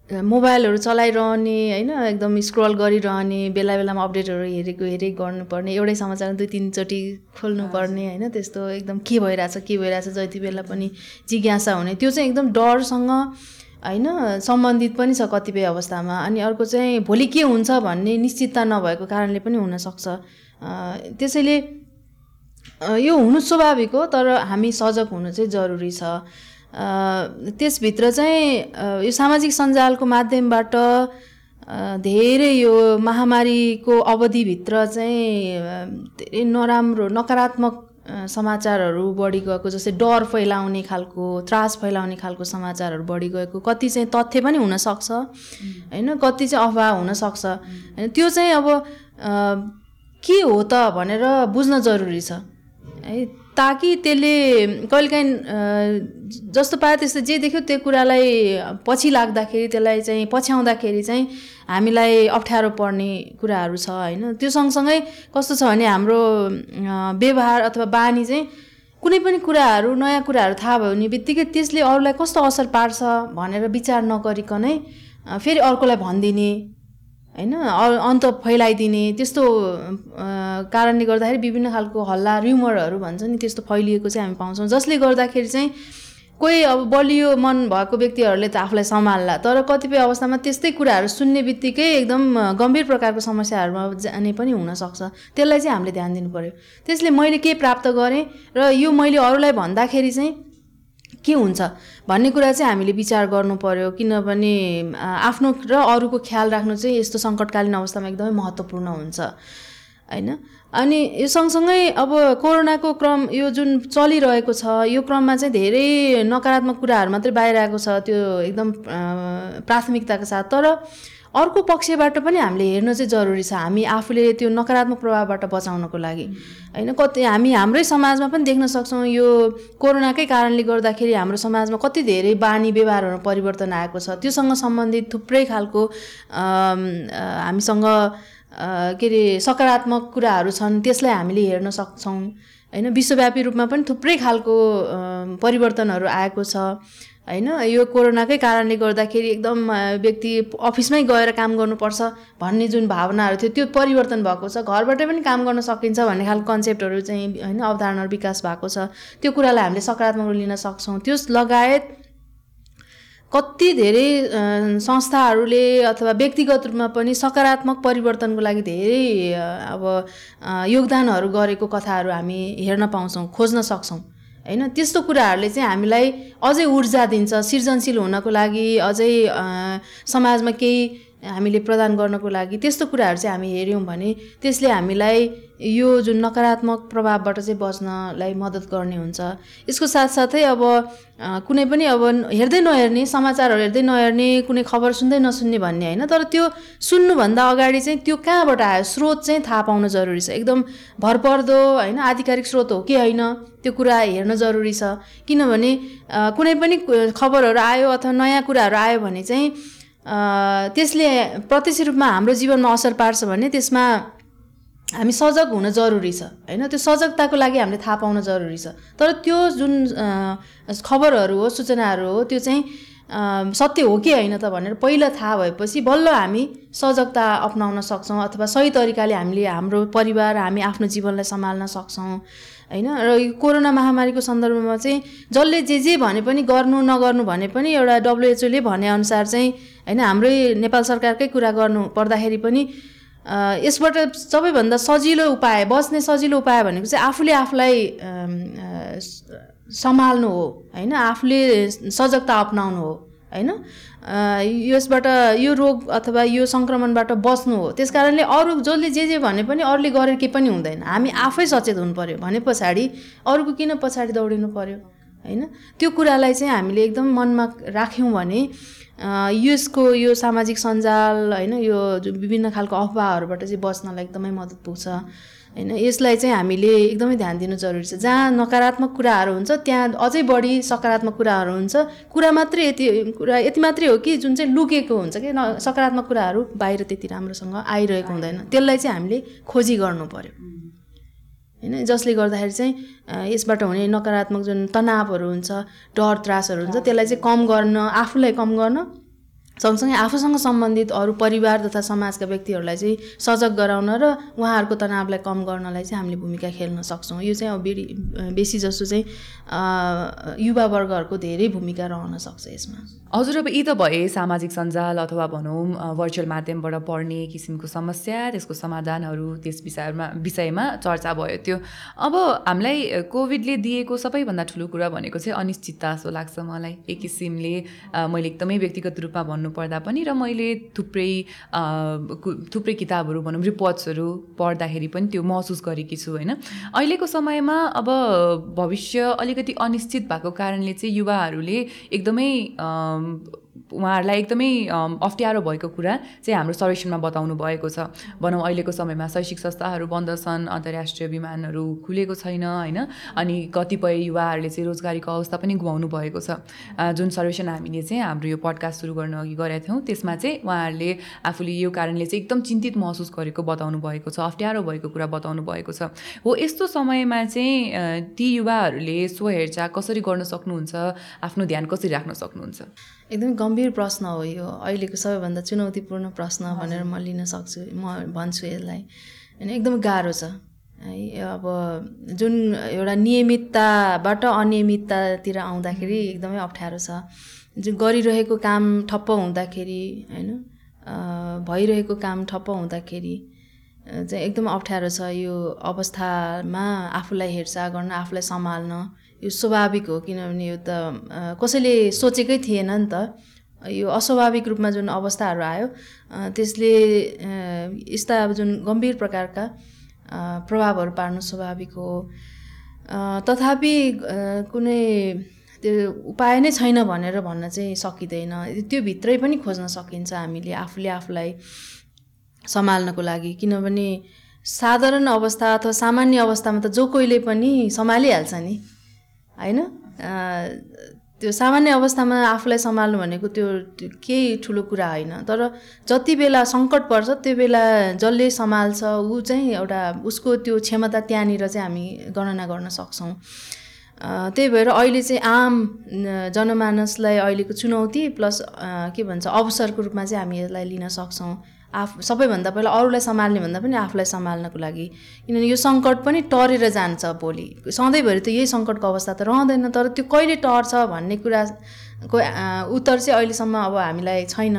मोबाइलहरू चलाइरहने होइन एकदम स्क्रल गरिरहने बेला बेलामा अपडेटहरू हेरेको हेरे गर्नुपर्ने एउटै समाचार दुई तिनचोटि खोल्नुपर्ने होइन त्यस्तो एकदम के भइरहेछ के भइरहेछ जति बेला पनि जिज्ञासा हुने त्यो चाहिँ एकदम डरसँग होइन? सम्बन्धित पनि छ कतिपय अवस्थामा। अनि अर्को चाहिँ भोलि के हुन्छ भन्ने निश्चितता नभएको कारणले पनि हुनसक्छ। त्यसैले यो हुनु स्वाभाविक हो तर हामी सजग हुनु चाहिँ जरुरी छ। त्यसभित्र चाहिँ यो सामाजिक सञ्जालको माध्यमबाट धेरै यो महामारीको अवधिभित्र चाहिँ धेरै नराम्रो नकारात्मक समाचारहरू बढी गएको जस्तै डर फैलाउने खालको त्रास फैलाउने खालको समाचारहरू बढी गएको। कति चाहिँ तथ्य पनि हुनसक्छ होइन? कति चाहिँ अफवाह हुनसक्छ। होइन त्यो चाहिँ अब के हो त भनेर बुझ्न जरुरी छ। है? ताकि त्यसले कहिलेकाहीँ जस्तो पायो त्यस्तो जे देख्यो त्यो कुरालाई पछि लाग्दाखेरि त्यसलाई चाहिँ पछ्याउँदाखेरि चाहिँ हामीलाई अप्ठ्यारो पर्ने कुराहरू छ होइन। त्यो सँगसँगै कस्तो छ भने हाम्रो व्यवहार अथवा बानी चाहिँ कुनै पनि कुराहरू नयाँ कुराहरू थाहा भयो भने बित्तिकै त्यसले अरूलाई कस्तो असर पार्छ भनेर विचार नगरिकनै फेरि अर्कोलाई भनिदिने होइन? अन्त फैलाइदिने त्यस्तो कारणले गर्दाखेरि विभिन्न खालको हल्ला र्युमरहरू भन्छ नि त्यस्तो फैलिएको चाहिँ हामी पाउँछौँ। जसले गर्दाखेरि चाहिँ कोही अब बलियो मन भएको व्यक्तिहरूले त आफूलाई सम्हाल्ला। तर कतिपय अवस्थामा त्यस्तै कुराहरू सुन्ने बित्तिकै एकदम गम्भीर प्रकारको समस्याहरूमा जाने पनि हुनसक्छ। त्यसलाई चाहिँ हामीले ध्यान दिनु पऱ्यो त्यसले मैले के प्राप्त गरेँ र यो मैले अरूलाई भन्दाखेरि चाहिँ के हुन्छ? भन्ने कुरा चाहिँ हामीले विचार गर्नु पर्यो किनभने आफ्नो र अरूको ख्याल राख्नु चाहिँ यस्तो सङ्कटकालीन अवस्थामा एकदमै महत्त्वपूर्ण हुन्छ। होइन? अनि यो सँगसँगै अब कोरोनाको क्रम यो जुन चलिरहेको छ यो क्रममा चाहिँ धेरै नकारात्मक कुराहरू मात्रै बाहिर आएको छ त्यो एकदम प्राथमिकताको साथ। तर अर्को पक्षबाट पनि हामीले हेर्न चाहिँ जरुरी छ। हामी आफूले त्यो नकारात्मक प्रभावबाट बचाउनको लागि। होइन कति हामी हाम्रै समाजमा पनि देख्न सक्छौँ यो कोरोनाकै कारणले गर्दाखेरि हाम्रो समाजमा कति धेरै बानी व्यवहारहरू परिवर्तन आएको छ। त्योसँग सम्बन्धित थुप्रै खालको हामीसँग के अरे सकारात्मक कुराहरू छन् त्यसलाई हामीले हेर्न सक्छौँ। होइन विश्वव्यापी रूपमा पनि थुप्रै खालको परिवर्तनहरू आएको छ। होइन यो कोरोनाकै कारणले गर्दाखेरि एकदम व्यक्ति अफिसमै गएर काम गर्नुपर्छ भन्ने जुन भावनाहरू थियो त्यो परिवर्तन भएको छ। घरबाटै पनि काम गर्न सकिन्छ भन्ने खालको कन्सेप्टहरू चाहिँ होइन अवधारणाहरू विकास भएको छ। त्यो कुरालाई हामीले सकारात्मक लिन सक्छौँ। त्यो लगायत कति धेरै संस्थाहरूले अथवा व्यक्तिगत रूपमा पनि सकारात्मक परिवर्तनको लागि धेरै अब योगदानहरू गरेको कथाहरू हामी हेर्न पाउँछौँ खोज्न सक्छौँ। होइन त्यस्तो कुराहरूले चाहिँ हामीलाई अझै ऊर्जा दिन्छ सृजनशील हुनको लागि अझै समाजमा केही हामीले प्रदान गर्नको लागि त्यस्तो कुराहरू चाहिँ हामी हेऱ्यौँ भने त्यसले हामीलाई यो जुन नकारात्मक प्रभावबाट चाहिँ बच्नलाई मद्दत गर्ने हुन्छ। यसको साथसाथै अब कुनै पनि अब हेर्दै नहेर्ने समाचारहरू हेर्दै नहेर्ने कुनै खबर सुन्दै नसुन्ने भन्ने होइन तर त्यो सुन्नुभन्दा अगाडि चाहिँ त्यो कहाँबाट आयो स्रोत चाहिँ थाहा पाउनु जरुरी छ। एकदम भरपर्दो होइन आधिकारिक स्रोत हो कि होइन त्यो कुरा हेर्न जरुरी छ। किनभने कुनै पनि खबरहरू आयो अथवा नयाँ कुराहरू आयो भने चाहिँ त्यसले प्रत्यक्ष रूपमा हाम्रो जीवनमा असर पार्छ भने त्यसमा हामी सजग हुन जरुरी छ होइन? त्यो सजगताको लागि हामीले थाहा पाउन जरुरी छ। तर त्यो जुन खबरहरू हो सूचनाहरू हो त्यो चाहिँ सत्य हो कि होइन त भनेर पहिला थाहा भएपछि बल्ल हामी सजगता अप्नाउन सक्छौँ अथवा सही तरिकाले हामीले हाम्रो परिवार हामी आफ्नो जीवनलाई सम्हाल्न सक्छौँ होइन? र यो कोरोना महामारीको सन्दर्भमा चाहिँ जसले जे जे भने पनि गर्नु नगर्नु भने पनि एउटा डब्लुएचओले भनेअनुसार चाहिँ होइन हाम्रै नेपाल सरकारकै कुरा गर्नु पर्दाखेरि पनि यसबाट सबैभन्दा सजिलो उपाय बस्ने सजिलो उपाय भनेको चाहिँ आफूले आफूलाई सम्हाल्नु हो होइन? आफूले सजगता अप्नाउनु हो होइन? यसबाट यो रोग अथवा यो सङ्क्रमणबाट बस्नु हो। त्यस कारणले अरू जसले जे जे भने पनि अरूले गरेर केही पनि हुँदैन। हामी आफै सचेत हुनु पऱ्यो भने पछाडि अरूको किन पछाडि दौडिनु पऱ्यो होइन? त्यो कुरालाई चाहिँ हामीले एकदम मनमा राख्यौँ भने यसको यो सामाजिक सञ्जाल होइन? यो विभिन्न खालको अफवाहहरूबाट चाहिँ बस्नलाई एकदमै मद्दत पुग्छ। होइन यसलाई चाहिँ हामीले एकदमै ध्यान दिनु जरुरी छ। जहाँ नकारात्मक कुराहरू हुन्छ त्यहाँ अझै बढी सकारात्मक कुराहरू हुन्छ। कुरा मात्रै यति कुरा यति मात्रै हो कि जुन चाहिँ लुकेको हुन्छ कि सकारात्मक कुराहरू बाहिर त्यति राम्रोसँग आइरहेको हुँदैन। त्यसलाई चाहिँ हामीले खोजी गर्नु पऱ्यो होइन जसले गर्दाखेरि चाहिँ यसबाट हुने नकारात्मक जुन तनावहरू हुन्छ डर त्रासहरू हुन्छ त्यसलाई चाहिँ कम गर्न आफूलाई कम गर्न सँगसँगै आफूसँग सम्बन्धित अरू परिवार तथा समाजका व्यक्तिहरूलाई चाहिँ सजग गराउन र उहाँहरूको तनावलाई कम गर्नलाई चाहिँ हामीले भूमिका खेल्न सक्छौँ। यो चाहिँ अब बेडी बेसी जस्तो चाहिँ युवावर्गहरूको धेरै भूमिका रहन सक्छ यसमा। हजुर अब यी त भए सामाजिक सञ्जाल अथवा भनौँ भर्चुअल माध्यमबाट पढ्ने किसिमको समस्या त्यसको समाधानहरू त्यस विषयमा विषयमा चर्चा भयो त्यो। अब हामीलाई कोभिडले दिएको सबैभन्दा ठुलो कुरा भनेको चाहिँ अनिश्चितता जस्तो लाग्छ मलाई। एक किसिमले मैले एकदमै व्यक्तिगत रूपमा भन्नुपर्दा पनि र मैले थुप्रै थुप्रै किताबहरू भनौँ रिपोर्ट्सहरू पढ्दाखेरि पनि त्यो महसुस गरेकी छु होइन। अहिलेको समयमा अब भविष्य अलिकति अनिश्चित भएको कारणले चाहिँ युवाहरूले एकदमै and उहाँहरूलाई एकदमै अप्ठ्यारो भएको कुरा चाहिँ हाम्रो सर्वेक्षणमा बताउनु भएको छ। भनौँ अहिलेको समयमा शैक्षिक संस्थाहरू बन्द छन् अन्तर्राष्ट्रिय विमानहरू खुलेको छैन होइन? अनि कतिपय युवाहरूले चाहिँ रोजगारीको अवस्था पनि गुमाउनु भएको छ। जुन सर्वेक्षण हामीले चाहिँ हाम्रो यो पडकास्ट सुरु गर्न अघि गरेका थियौँ त्यसमा चाहिँ उहाँहरूले आफूले यो कारणले चाहिँ एकदम चिन्तित महसुस गरेको बताउनु भएको छ अप्ठ्यारो भएको कुरा बताउनु भएको छ। हो यस्तो समयमा चाहिँ ती युवाहरूले स्वहेरचाह कसरी गर्न सक्नुहुन्छ आफ्नो ध्यान कसरी राख्न सक्नुहुन्छ? एकदमै गम्भीर प्रश्न हो यो। अहिलेको सबैभन्दा चुनौतीपूर्ण प्रश्न भनेर म लिन सक्छु म भन्छु यसलाई। होइन एकदमै गाह्रो छ। है अब जुन एउटा नियमितताबाट अनियमिततातिर आउँदाखेरि एकदमै अप्ठ्यारो छ। जुन गरिरहेको काम ठप्प हुँदाखेरि होइन भइरहेको काम ठप्प हुँदाखेरि चाहिँ एकदम अप्ठ्यारो छ यो अवस्थामा आफूलाई हेरचाह गर्न आफूलाई सम्हाल्न। यो स्वाभाविक हो किनभने यो त कसैले सोचेकै थिएन नि त। यो अस्वाभाविक रूपमा जुन अवस्थाहरू आयो त्यसले यस्ता अब जुन गम्भीर प्रकारका प्रभावहरू पार्नु स्वाभाविक हो। तथापि कुनै त्यो उपाय नै छैन भनेर भन्न चाहिँ सकिँदैन। त्यो भित्रै पनि खोज्न सकिन्छ हामीले आफूले आफूलाई सम्हाल्नको लागि। किनभने साधारण अवस्था अथवा सामान्य अवस्थामा त जो कोहीले पनि सम्हालिहाल्छ नि। होइन? त्यो सामान्य अवस्थामा आफूलाई सम्हाल्नु भनेको त्यो केही ठुलो कुरा होइन। तर जति बेला सङ्कट पर्छ त्यो बेला जसले सम्हाल्छ ऊ चाहिँ एउटा उसको त्यो क्षमता त्यहाँनिर चाहिँ हामी गणना गर्न सक्छौँ। त्यही भएर अहिले चाहिँ आम जनमानसलाई अहिलेको चुनौती प्लस के भन्छ अवसरको रूपमा चाहिँ हामी यसलाई लिन सक्छौँ। आफ सबैभन्दा पहिला अरूलाई सम्हाल्ने भन्दा पनि आफूलाई सम्हाल्नको लागि। किनभने यो सङ्कट पनि टरेर जान्छ भोलि। सधैँभरि त यही सङ्कटको अवस्था त रहँदैन तर त्यो कहिले टर्छ भन्ने कुराको उत्तर चाहिँ अहिलेसम्म अब हामीलाई छैन।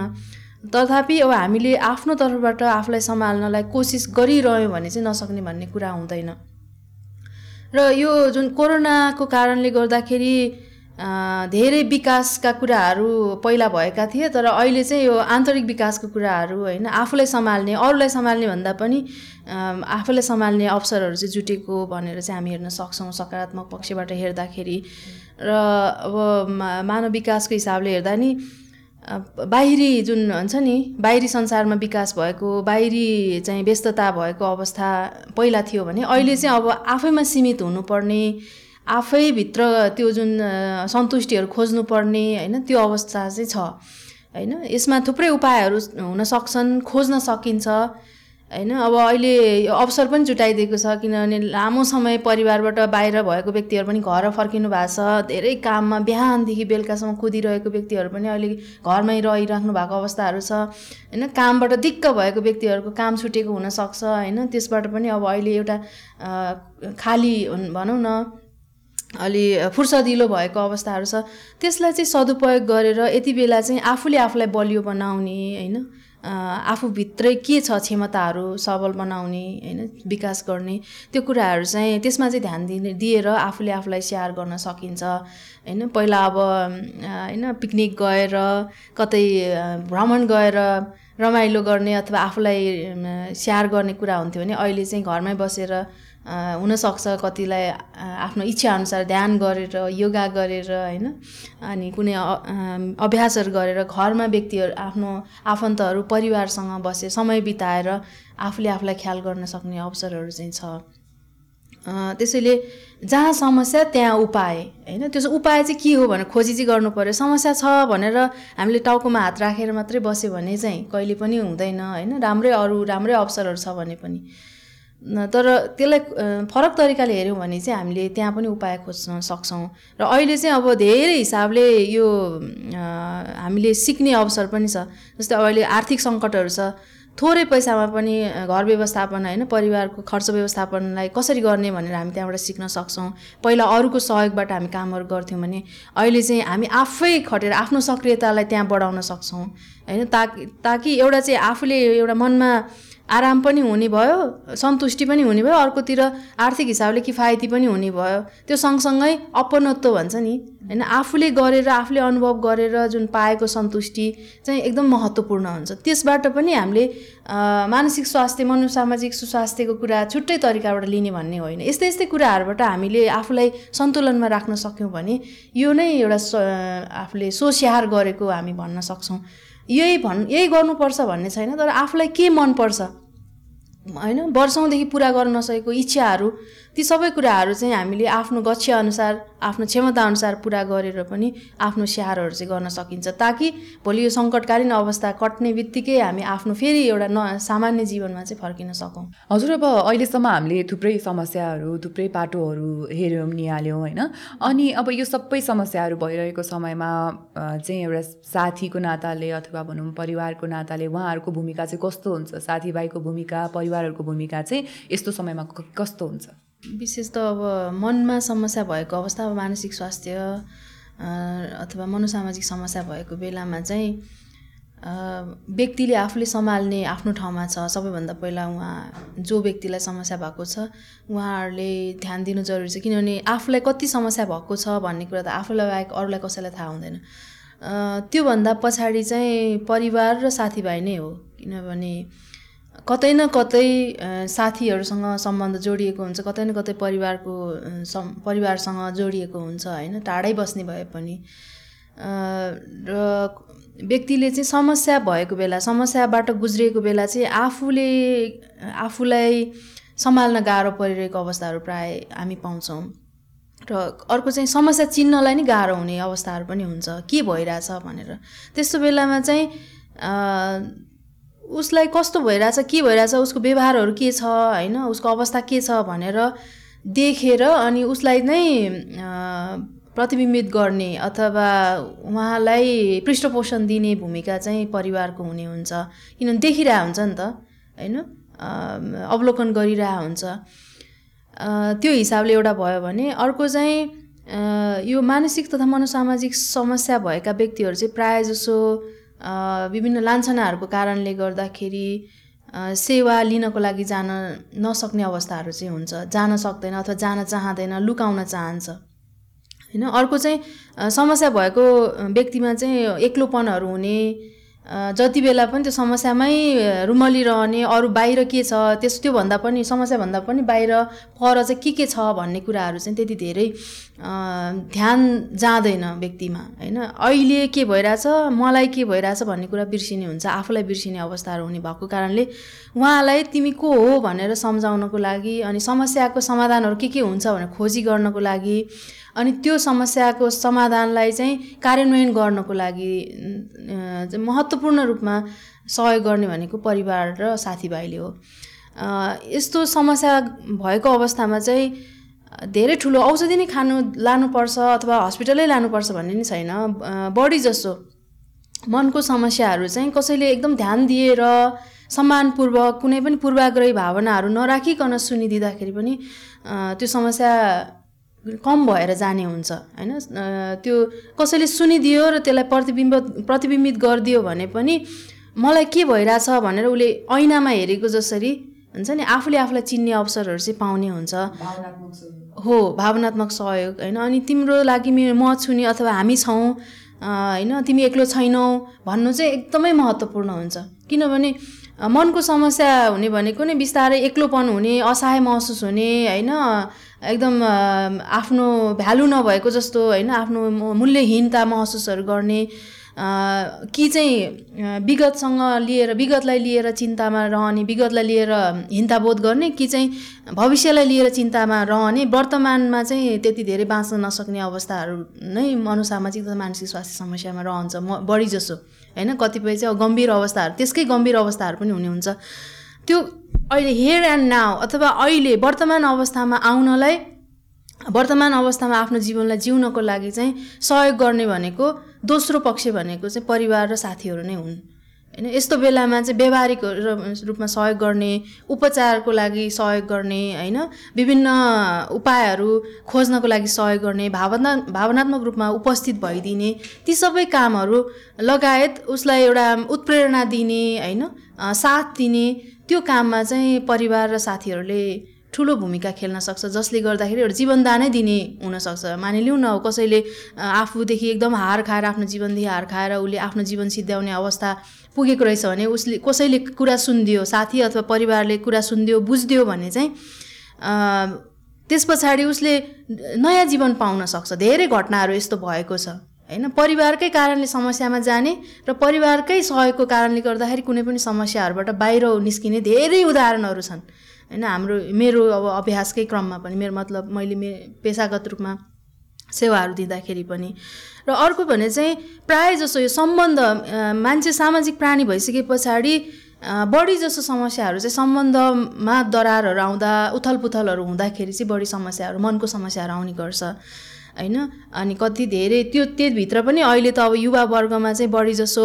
तथापि अब हामीले आफ्नो तर्फबाट आफूलाई सम्हाल्नलाई कोसिस गरिरह्यौँ भने चाहिँ नसक्ने भन्ने कुरा हुँदैन। र यो जुन कोरोनाको कारणले गर्दाखेरि धेरै विकासका कुराहरू पहिला भएका थिए तर अहिले चाहिँ यो आन्तरिक विकासको कुराहरू होइन आफूलाई सम्हाल्ने अरूलाई सम्हाल्ने भन्दा पनि आफूलाई सम्हाल्ने अवसरहरू चाहिँ जुटेको भनेर चाहिँ हामी हेर्न सक्छौँ सकारात्मक पक्षबाट हेर्दाखेरि। र अब मानव विकासको हिसाबले हेर्दा नि बाहिरी जुन हुन्छ नि बाहिरी संसारमा विकास भएको बाहिरी चाहिँ व्यस्तता भएको अवस्था पहिला थियो भने अहिले चाहिँ अब आफैमा सीमित हुनुपर्ने आफैभित्र त्यो जुन सन्तुष्टिहरू खोज्नुपर्ने होइन त्यो अवस्था चाहिँ छ। होइन यसमा थुप्रै उपायहरू हुन सक्छन् खोज्न सकिन्छ। होइन अब अहिले अवसर पनि जुटाइदिएको छ किनभने लामो समय परिवारबाट बाहिर भएको व्यक्तिहरू पनि घर फर्किनु भएको छ। धेरै काममा बिहानदेखि बेलुकासम्म कुदिरहेको व्यक्तिहरू पनि अहिले घरमै रहिराख्नु भएको अवस्थाहरू छ। होइन कामबाट दिक्क भएको व्यक्तिहरूको काम छुटेको हुनसक्छ होइन त्यसबाट पनि अब अहिले एउटा खाली भनौँ न। अलि फुर्सदिलो भएको अवस्थाहरू छ। त्यसलाई चाहिँ सदुपयोग गरेर यति बेला चाहिँ आफूले आफूलाई बलियो बनाउने होइन? आफूभित्रै के छ क्षमताहरू सबल बनाउने होइन? विकास गर्ने त्यो कुराहरू चाहिँ त्यसमा चाहिँ ध्यान दिने दिएर आफूले आफूलाई स्याहार गर्न सकिन्छ होइन? पहिला अब होइन? पिकनिक गएर कतै भ्रमण गएर रमाइलो गर्ने अथवा आफूलाई स्याहार गर्ने कुरा हुन्थ्यो भने अहिले चाहिँ घरमै बसेर हुनसक्छ कतिलाई आफ्नो इच्छाअनुसार ध्यान गरेर योगा गरेर होइन? अनि कुनै अभ्यासहरू गरेर घरमा व्यक्तिहरू आफ्नो आफन्तहरू परिवारसँग बसे समय बिताएर आफूले आफूलाई ख्याल गर्न सक्ने अवसरहरू चाहिँ छ। त्यसैले जहाँ समस्या त्यहाँ उपाय होइन? त्यो उपाय चाहिँ के हो भनेर खोजी चाहिँ गर्नु पऱ्यो समस्या छ भनेर हामीले टाउकोमा हात राखेर मात्रै बस्यो भने चाहिँ कहिले पनि हुँदैन होइन? राम्रै अरू राम्रै अवसरहरू छ भने पनि। तर त्यसलाई फरक तरिकाले हेऱ्यौँ भने चाहिँ हामीले त्यहाँ पनि उपाय खोज्न सक्छौँ। र अहिले चाहिँ अब धेरै हिसाबले यो हामीले सिक्ने अवसर पनि छ। जस्तै अहिले आर्थिक सङ्कटहरू छ। थोरै पैसामा पनि घर व्यवस्थापन होइन परिवारको खर्च व्यवस्थापनलाई कसरी गर्ने भनेर हामी त्यहाँबाट सिक्न सक्छौँ। पहिला अरूको सहयोगबाट हामी कामहरू गर्थ्यौँ भने अहिले चाहिँ हामी आफै खटेर आफ्नो सक्रियतालाई त्यहाँ बढाउन सक्छौँ। होइन ताकि ताकि एउटा चाहिँ आफूले एउटा मनमा आराम पनि हुने भयो सन्तुष्टि पनि हुने भयो अर्कोतिर आर्थिक हिसाबले किफायती पनि हुने भयो। त्यो सँगसँगै अपनत्व भन्छ नि। होइन आफूले गरेर आफूले अनुभव गरेर जुन पाएको सन्तुष्टि चाहिँ एकदम महत्त्वपूर्ण हुन्छ। त्यसबाट पनि हामीले मानसिक स्वास्थ्य मनोसामाजिक सुस्वास्थ्यको कुरा छुट्टै तरिकाबाट लिने भन्ने होइन। यस्तै यस्तै कुराहरूबाट हामीले आफूलाई सन्तुलनमा राख्न सक्यौँ भने यो नै एउटा आफूले सोस्याहार गरेको हामी भन्न सक्छौँ। यही भन् यही गर्नुपर्छ भन्ने छैन तर आफूलाई के मनपर्छ? होइन वर्षौँदेखि पुरा गर्न नसकेको इच्छाहरू ती सबै कुराहरू चाहिँ हामीले आफ्नो अनुसार आफ्नो क्षमताअनुसार पुरा गरेर पनि आफ्नो स्याहारहरू चाहिँ गर्न सकिन्छ ताकि भोलि यो सङ्कटकालीन अवस्था कट्ने बित्तिकै हामी आफ्नो फेरि एउटा न सामान्य जीवनमा चाहिँ फर्किन सकौँ। हजुर अब अहिलेसम्म हामीले थुप्रै समस्याहरू थुप्रै पाटोहरू हेऱ्यौँ निहाल्यौँ होइन? अनि अब यो सबै समस्याहरू भइरहेको समयमा चाहिँ एउटा साथीको नाताले अथवा भनौँ परिवारको नाताले उहाँहरूको भूमिका चाहिँ कस्तो हुन्छ? साथीभाइको भूमिका परिवारहरूको भूमिका चाहिँ यस्तो समयमा कस्तो हुन्छ? विशेष त अब मनमा समस्या भएको अवस्था मानसिक स्वास्थ्य अथवा मनोसामाजिक समस्या भएको बेलामा चाहिँ व्यक्तिले आफूले सम्हाल्ने आफ्नो ठाउँमा छ। सबैभन्दा पहिला उहाँ जो व्यक्तिलाई समस्या भएको छ उहाँहरूले ध्यान दिनु जरुरी छ। किनभने आफूलाई कति समस्या भएको छ भन्ने कुरा त आफूलाई बाहेक अरूलाई कसैलाई थाहा हुँदैन। त्योभन्दा पछाडि चाहिँ परिवार र साथीभाइ नै हो। किनभने कतै न कतै साथीहरूसँग सम्बन्ध जोडिएको हुन्छ कतै न कतै परिवारको सम् परिवारसँग जोडिएको हुन्छ होइन टाढै बस्ने भए पनि। र व्यक्तिले चाहिँ समस्या भएको बेला समस्याबाट गुज्रिएको बेला चाहिँ आफूले आफूलाई सम्हाल्न गाह्रो परिरहेको अवस्थाहरू प्राय हामी पाउँछौँ। र अर्को चाहिँ समस्या चिन्हलाई नै गाह्रो हुने अवस्थाहरू पनि हुन्छ। के भइरहेछ भनेर। त्यस्तो बेलामा चाहिँ उसलाई कस्तो भइरहेछ के भइरहेछ उसको व्यवहारहरू के छ होइन उसको अवस्था के छ भनेर देखेर अनि उसलाई नै प्रतिबिम्बित गर्ने अथवा उहाँलाई पृष्ठपोषण दिने भूमिका चाहिँ परिवारको हुने हुन्छ। किनभने देखिरहेको हुन्छ नि त होइन अवलोकन गरिरहेको हुन्छ। त्यो हिसाबले एउटा भयो भने अर्को चाहिँ यो मानसिक तथा मनोसामाजिक समस्या भएका व्यक्तिहरू चाहिँ प्रायः जसो विभिन्न लान्छनाहरूको कारणले गर्दाखेरि सेवा लिनको लागि जान नसक्ने अवस्थाहरू चाहिँ हुन्छ। जान सक्दैन अथवा जान चाहँदैन लुकाउन चाहन्छ। होइन? अर्को चाहिँ समस्या भएको व्यक्तिमा चाहिँ एक्लोपनहरू हुने जति बेला पनि त्यो समस्यामै रुमलिरहने अरू बाहिर के छ त्यस त्योभन्दा पनि समस्याभन्दा पनि बाहिर पर चाहिँ के के छ भन्ने कुराहरू चाहिँ त्यति धेरै ध्यान जाँदैन व्यक्तिमा होइन? अहिले के भइरहेछ मलाई के भइरहेछ भन्ने कुरा बिर्सिने हुन्छ आफूलाई बिर्सिने अवस्थाहरू हुने भएको कारणले उहाँलाई तिमी को हो भनेर सम्झाउनको लागि अनि समस्याको समाधानहरू के के हुन्छ भनेर खोजी गर्नको लागि अनि त्यो समस्याको समाधानलाई चाहिँ कार्यान्वयन गर्नको लागि महत्त्वपूर्ण रूपमा सहयोग गर्ने भनेको परिवार र साथीभाइले हो। यस्तो समस्या भएको अवस्थामा चाहिँ धेरै ठुलो औषधि नै खानु लानुपर्छ अथवा हस्पिटलै लानुपर्छ भन्ने नि छैन। बढी जसो मनको समस्याहरू चाहिँ कसैले एकदम ध्यान दिएर सम्मानपूर्वक कुनै पनि पूर्वाग्रही भावनाहरू नराखिकन सुनिदिँदाखेरि पनि त्यो समस्या कम भएर जाने हुन्छ होइन? त्यो कसैले सुनिदियो र त्यसलाई प्रतिबिम्ब प्रतिबिम्बित गरिदियो भने पनि मलाई के भइरहेछ भनेर उसले ऐनामा हेरेको जसरी हुन्छ नि आफूले आफूलाई चिन्ने अवसरहरू चाहिँ पाउने हुन्छ। हो भावनात्मक सहयोग होइन? अनि तिम्रो लागि म छु नि अथवा हामी छौँ होइन? तिमी एक्लो छैनौ भन्नु चाहिँ एकदमै महत्त्वपूर्ण हुन्छ। किनभने मनको समस्या हुने भनेको नै बिस्तारै एक्लोपन हुने असहाय महसुस हुने होइन? एकदम आफ्नो भ्यालु नभएको जस्तो होइन आफ्नो मूल्यहीनता महसुसहरू गर्ने कि चाहिँ विगतसँग लिएर विगतलाई लिएर चिन्तामा रहने विगतलाई लिएर हिन्ताबोध गर्ने कि चाहिँ भविष्यलाई लिएर चिन्तामा रहने वर्तमानमा चाहिँ त्यति धेरै बाँच्न नसक्ने अवस्थाहरू नै मनोसामाजिक तथा मानसिक स्वास्थ्य समस्यामा रहन्छ म बढी जसो होइन कतिपय चाहिँ गम्भीर अवस्थाहरू त्यसकै गम्भीर अवस्थाहरू पनि हुने हुन्छ। त्यो अहिले हेयर एन्ड नाउ अथवा अहिले वर्तमान अवस्थामा आउनलाई वर्तमान अवस्थामा आफ्नो जीवनलाई जिउनको लागि चाहिँ सहयोग गर्ने भनेको दोस्रो पक्ष भनेको चाहिँ परिवार र साथीहरू नै हुन्। होइन यस्तो बेलामा चाहिँ व्यवहारिक रूपमा सहयोग गर्ने उपचारको लागि सहयोग गर्ने होइन विभिन्न उपायहरू खोज्नको लागि सहयोग गर्ने भावना भावनात्मक रूपमा उपस्थित भइदिने ती सबै कामहरू लगायत उसलाई एउटा उत्प्रेरणा दिने होइन साथ दिने त्यो काममा चाहिँ परिवार र साथीहरूले ठुलो भूमिका खेल्न सक्छ जसले गर्दाखेरि एउटा जीवनदानै दिने हुनसक्छ। मानिलिउँ न कसैले आफूदेखि एकदम हार खाएर आफ्नो जीवनदेखि हार खाएर उसले आफ्नो जीवन सिद्ध्याउने अवस्था पुगेको रहेछ भने उसले कसैले कुरा सुनिदियो साथी अथवा परिवारले कुरा सुनिदियो बुझिदियो भने चाहिँ त्यस पछाडि उसले नयाँ जीवन पाउन सक्छ। धेरै घटनाहरू यस्तो भएको छ। होइन परिवारकै कारणले समस्यामा जाने र परिवारकै सहयोगको कारणले गर्दाखेरि कुनै पनि समस्याहरूबाट बाहिर निस्किने धेरै उदाहरणहरू छन्। होइन हाम्रो मेरो अब अभ्यासकै क्रममा पनि मेरो मतलब मैले मे पेसागत रूपमा सेवाहरू दिँदाखेरि पनि। र अर्को भने चाहिँ प्रायः जसो यो सम्बन्ध मान्छे सामाजिक प्राणी भइसके पछाडि बढी जसो समस्याहरू चाहिँ सम्बन्धमा दरारहरू आउँदा उथल पुथलहरू हुँदाखेरि चाहिँ बढी समस्याहरू मनको समस्याहरू आउने गर्छ। होइन? अनि कति धेरै? त्यो त्योभित्र पनि अहिले त अब युवा वर्गमा चाहिँ बढी जसो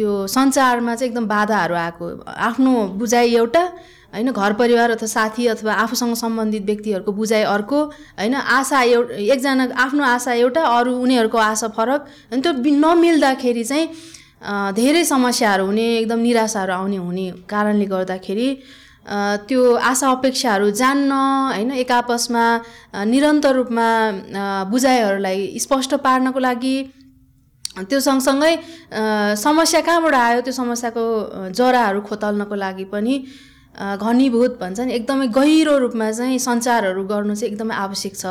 यो सञ्चारमा चाहिँ एकदम बाधाहरू आएको आफ्नो बुझाइ एउटा होइन? घर परिवार अथवा साथी अथवा आफूसँग सम्बन्धित व्यक्तिहरूको बुझाइ अर्को होइन? आशा एउटा एकजना आफ्नो आशा एउटा अरू उनीहरूको आशा फरक अनि त्यो नमिल्दाखेरि चाहिँ धेरै समस्याहरू हुने एकदम निराशाहरू आउने हुने कारणले गर्दाखेरि त्यो आशा अपेक्षाहरू जान्न होइन एक आपसमा निरन्तर रूपमा बुझाइहरूलाई स्पष्ट पार्नको लागि त्यो सँगसँगै समस्या कहाँबाट आयो त्यो समस्याको जराहरू खोतल्नको लागि पनि घनीभूत भन्छ नि एकदमै गहिरो रूपमा चाहिँ सञ्चारहरू गर्नु चाहिँ एकदमै आवश्यक छ।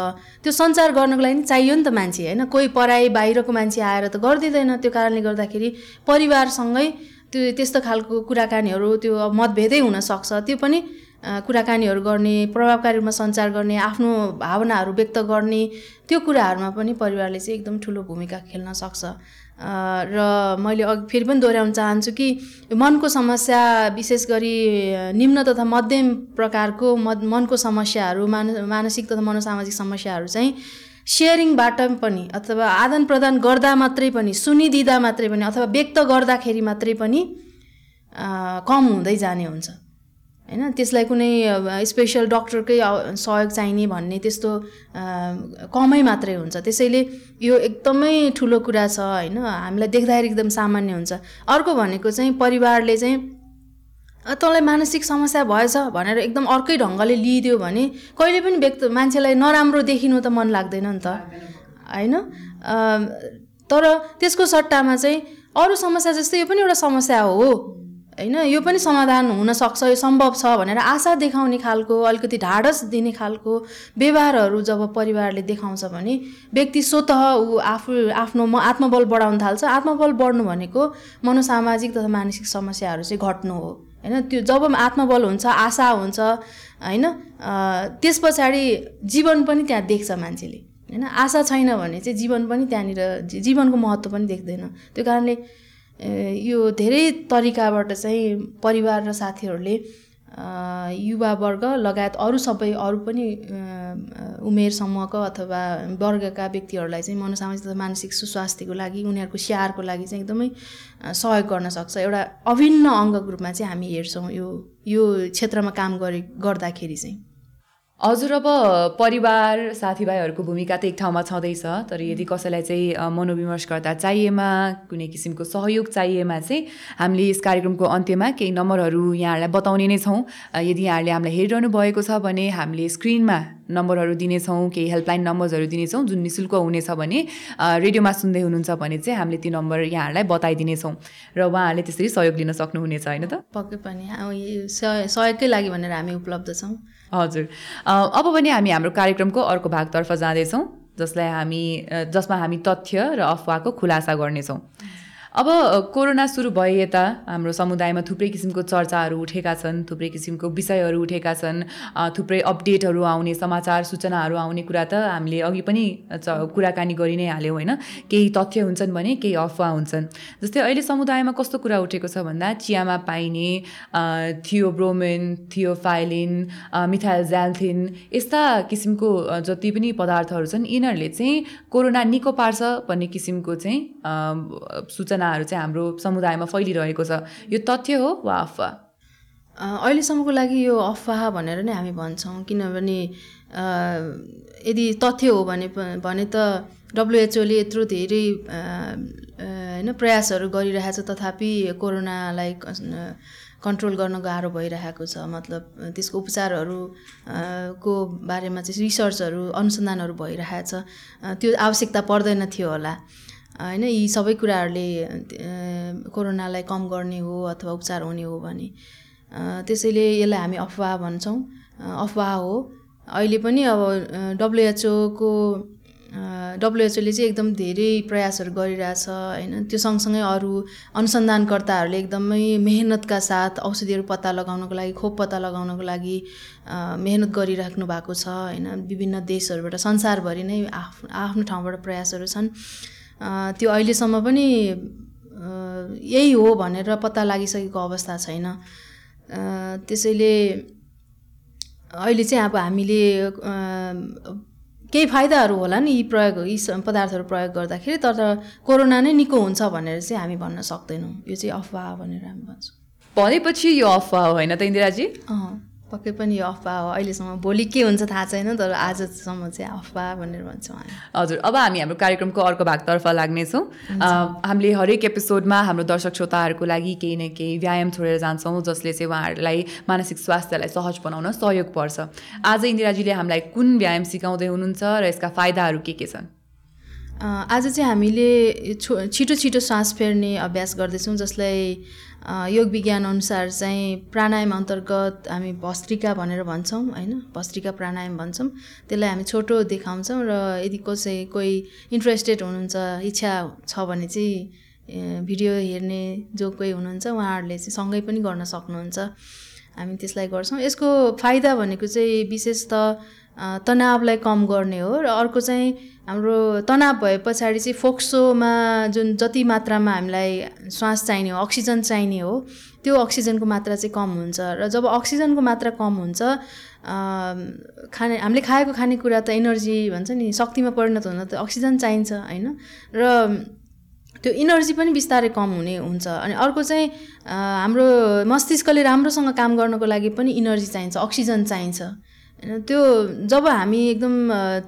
त्यो सञ्चार गर्नको लागि चाहियो नि त मान्छे होइन? कोही पराई बाहिरको मान्छे आएर त गरिदिँदैन। त्यो कारणले गर्दाखेरि परिवारसँगै त्यो त्यस्तो खालको कुराकानीहरू त्यो मतभेदै हुनसक्छ। त्यो पनि कुराकानीहरू गर्ने प्रभावकारी रूपमा सञ्चार गर्ने आफ्नो भावनाहरू व्यक्त गर्ने त्यो कुराहरूमा पनि परिवारले चाहिँ एकदम ठुलो भूमिका खेल्न सक्छ। र मैले अघि फेरि पनि दोहोऱ्याउन चाहन्छु कि मनको समस्या विशेष गरी निम्न तथा मध्यम प्रकारको मनको समस्याहरू मान मानसिक तथा मनोसामाजिक समस्याहरू चाहिँ सेयरिङबाट पनि अथवा आदान प्रदान गर्दा मात्रै पनि सुनिदिँदा मात्रै पनि अथवा व्यक्त गर्दाखेरि मात्रै पनि कम हुँदै जाने हुन्छ। होइन? त्यसलाई कुनै स्पेसल डक्टरकै सहयोग चाहिने भन्ने त्यस्तो कमै मात्रै हुन्छ। त्यसैले यो एकदमै ठुलो कुरा छ होइन? हामीलाई देख्दाखेरि एकदम सामान्य हुन्छ। अर्को भनेको चाहिँ परिवारले चाहिँ "अ, तँलाई मानसिक समस्या भएछ भनेर एकदम अर्कै ढङ्गले लिइदियो भने कहिले पनि व्यक्त मान्छेलाई नराम्रो देखिनु त मन लाग्दैन नि त। होइन? तर त्यसको सट्टामा चाहिँ अरू समस्या जस्तै यो पनि एउटा समस्या हो होइन? यो पनि समाधान हुनसक्छ यो सम्भव छ भनेर आशा देखाउने खालको अलिकति ढाडस दिने खालको व्यवहारहरू जब परिवारले देखाउँछ भने व्यक्ति स्वत ऊ आफू आफ्नो म आत्मबल बढाउन थाल्छ। आत्मबल बढ्नु भनेको मनोसामाजिक तथा मानसिक समस्याहरू चाहिँ घट्नु हो। होइन त्यो जब आत्मबल हुन्छ आशा हुन्छ होइन त्यस पछाडि जीवन पनि त्यहाँ देख्छ मान्छेले होइन आशा छैन भने चाहिँ जीवन पनि त्यहाँनिर जीवनको महत्त्व पनि देख्दैन। त्यो कारणले यो धेरै तरिकाबाट चाहिँ परिवार र साथीहरूले युवावर्ग लगायत अरू सबै अरू पनि उमेर समूहको अथवा वर्गका व्यक्तिहरूलाई चाहिँ मनोसामाजिक तथा मानसिक सुस्वास्थ्यको लागि उनीहरूको स्याहारको लागि चाहिँ एकदमै सहयोग गर्न सक्छ। एउटा अभिन्न अङ्गको रूपमा चाहिँ हामी हेर्छौँ यो यो क्षेत्रमा काम गरे गर्दाखेरि चाहिँ। हजुर अब परिवार साथीभाइहरूको भूमिका त एक ठाउँमा छँदैछ तर यदि कसैलाई चाहिँ मनोविमर्श गर्दा चाहिएमा कुनै किसिमको सहयोग चाहिएमा चाहिँ हामीले यस कार्यक्रमको अन्त्यमा केही नम्बरहरू यहाँहरूलाई बताउने नै छौँ। यदि यहाँहरूले हामीलाई हेरिरहनु भएको छ भने हामीले स्क्रिनमा नम्बरहरू दिनेछौँ केही हेल्पलाइन नम्बर्सहरू दिनेछौँ जुन नि शुल्क हुनेछ भने रेडियोमा सुन्दै हुनुहुन्छ भने चाहिँ हामीले त्यो नम्बर यहाँहरूलाई बताइदिनेछौँ र उहाँहरूले त्यसरी सहयोग लिन सक्नुहुनेछ होइन त? पक्कै पनि। सहयोगकै लागि भनेर हामी उपलब्ध छौँ। हजुर। अब भने हामी हाम्रो कार्यक्रमको अर्को भागतर्फ जाँदैछौँ जसलाई हामी जसमा हामी तथ्य र अफवाहको खुलासा गर्नेछौँ। अब कोरोना सुरु भए यता हाम्रो समुदायमा थुप्रै किसिमको चर्चाहरू उठेका छन् थुप्रै किसिमको विषयहरू उठेका छन् थुप्रै अपडेटहरू आउने समाचार सूचनाहरू आउने कुरा त हामीले अघि पनि कुराकानी गरि नै हाल्यौँ होइन? केही तथ्य हुन्छन् भने केही अफवाह हुन्छन्। जस्तै अहिले समुदायमा कस्तो कुरा उठेको छ भन्दा चियामा पाइने theobromine theophylline uh, methyl xanthine यस्ता किसिमको जति पनि पदार्थहरू छन् यिनीहरूले चाहिँ कोरोना निको पार्छ भन्ने किसिमको चाहिँ अ, सूचनाहरू चाहिँ हाम्रो समुदायमा फैलिरहेको छ। यो तथ्य हो वा अफवाह अ, अहिलेसम्मको लागि यो अफवाह भनेर नै हामी भन्छौँ किनभने यदि तथ्य हो भने भने त डब्लुएचओले यत्रो धेरै होइन प्रयासहरू गरिरहेछ तथापि कोरोनालाई कन्ट्रोल गर्न गाह्रो भइरहेको छ। मतलब त्यसको उपचारहरू को बारेमा चाहिँ रिसर्चहरू अनुसन्धानहरू भइरहेछ। त्यो आवश्यकता पर्दैन थियो होला। होइन यी सबै कुराहरूले कोरोनालाई कम गर्ने हो अथवा उपचार हुने हो भने त्यसैले यसलाई हामी अफवाह भन्छौँ। अफवाह हो। अहिले पनि अब डब्लुएचओको डब्लुएचओले चाहिँ एकदम धेरै प्रयासहरू गरिरहेछ होइन। त्यो सँगसँगै अरू अनुसन्धानकर्ताहरूले एकदमै मेहनतका साथ औषधिहरू पत्ता लगाउनको लागि खोप पत्ता लगाउनको लागि मेहनत गरिराख्नु भएको छ होइन। विभिन्न देशहरूबाट संसारभरि नै आफ आफ्नो ठाउँबाट प्रयासहरू छन्। त्यो अहिलेसम्म पनि यही हो भनेर पत्ता लागिसकेको अवस्था छैन। त्यसैले अहिले चाहिँ अब हामीले केही फाइदाहरू होला नि यी प्रयोग यी पदार्थहरू प्रयोग गर्दाखेरि तर कोरोना नै निको हुन्छ भनेर चाहिँ हामी भन्न सक्दैनौँ। यो चाहिँ अफवाह भनेर हामी भन्छौँ। भनेपछि यो अफवाह होइन त इन्दिराजी? अँ। पक्कै पनि यो अफवाह हो। अहिलेसम्म भोलि के हुन्छ थाहा छैन तर आजसम्म चाहिँ अफवाह भनेर भन्छौँ हामी हजुर अब हामी हाम्रो कार्यक्रमको अर्को भागतर्फ लाग्नेछौँ। हामीले हरेक एपिसोडमा हाम्रो दर्शक श्रोताहरूको लागि केही न केही व्यायाम छोडेर जान्छौँ जसले चाहिँ उहाँहरूलाई मानसिक स्वास्थ्यलाई सहज बनाउन सहयोग पर्छ। आज इन्दिराजीले हामीलाई कुन व्यायाम सिकाउँदै हुनुहुन्छ र यसका फाइदाहरू के के छन्? आज चाहिँ हामीले छो छिटो छिटो सास फेर्ने अभ्यास गर्दैछौँ जसलाई योग विज्ञान अनुसार चाहिँ प्राणायाम अन्तर्गत हामी भस्त्रिका भनेर भन्छौँ होइन? भस्त्रिका प्राणायाम भन्छौँ। त्यसलाई हामी छोटो देखाउँछौँ र यदि कसै कोही इन्ट्रेस्टेड हुनुहुन्छ इच्छा छ भने चाहिँ भिडियो हेर्ने जो कोही हुनुहुन्छ उहाँहरूले चाहिँ सँगै पनि गर्न सक्नुहुन्छ। हामी त्यसलाई गर्छौँ। यसको फाइदा भनेको चाहिँ विशेष त तनावलाई कम गर्ने हो र अर्को चाहिँ हाम्रो तनाव भए पछाडि चाहिँ फोक्सोमा जुन जति मात्रामा हामीलाई श्वास चाहिने हो अक्सिजन चाहिने हो त्यो अक्सिजनको मात्रा चाहिँ कम हुन्छ र जब अक्सिजनको मात्रा कम हुन्छ खाने हामीले खाएको खानेकुरा त एनर्जी भन्छ नि शक्तिमा परिणत हुन त अक्सिजन चाहिन्छ होइन? र त्यो इनर्जी पनि बिस्तारै कम हुने हुन्छ अनि अर्को चाहिँ हाम्रो मस्तिष्कले राम्रोसँग काम गर्नको लागि पनि इनर्जी चाहिन्छ अक्सिजन चाहिन्छ। होइन त्यो जब हामी एकदम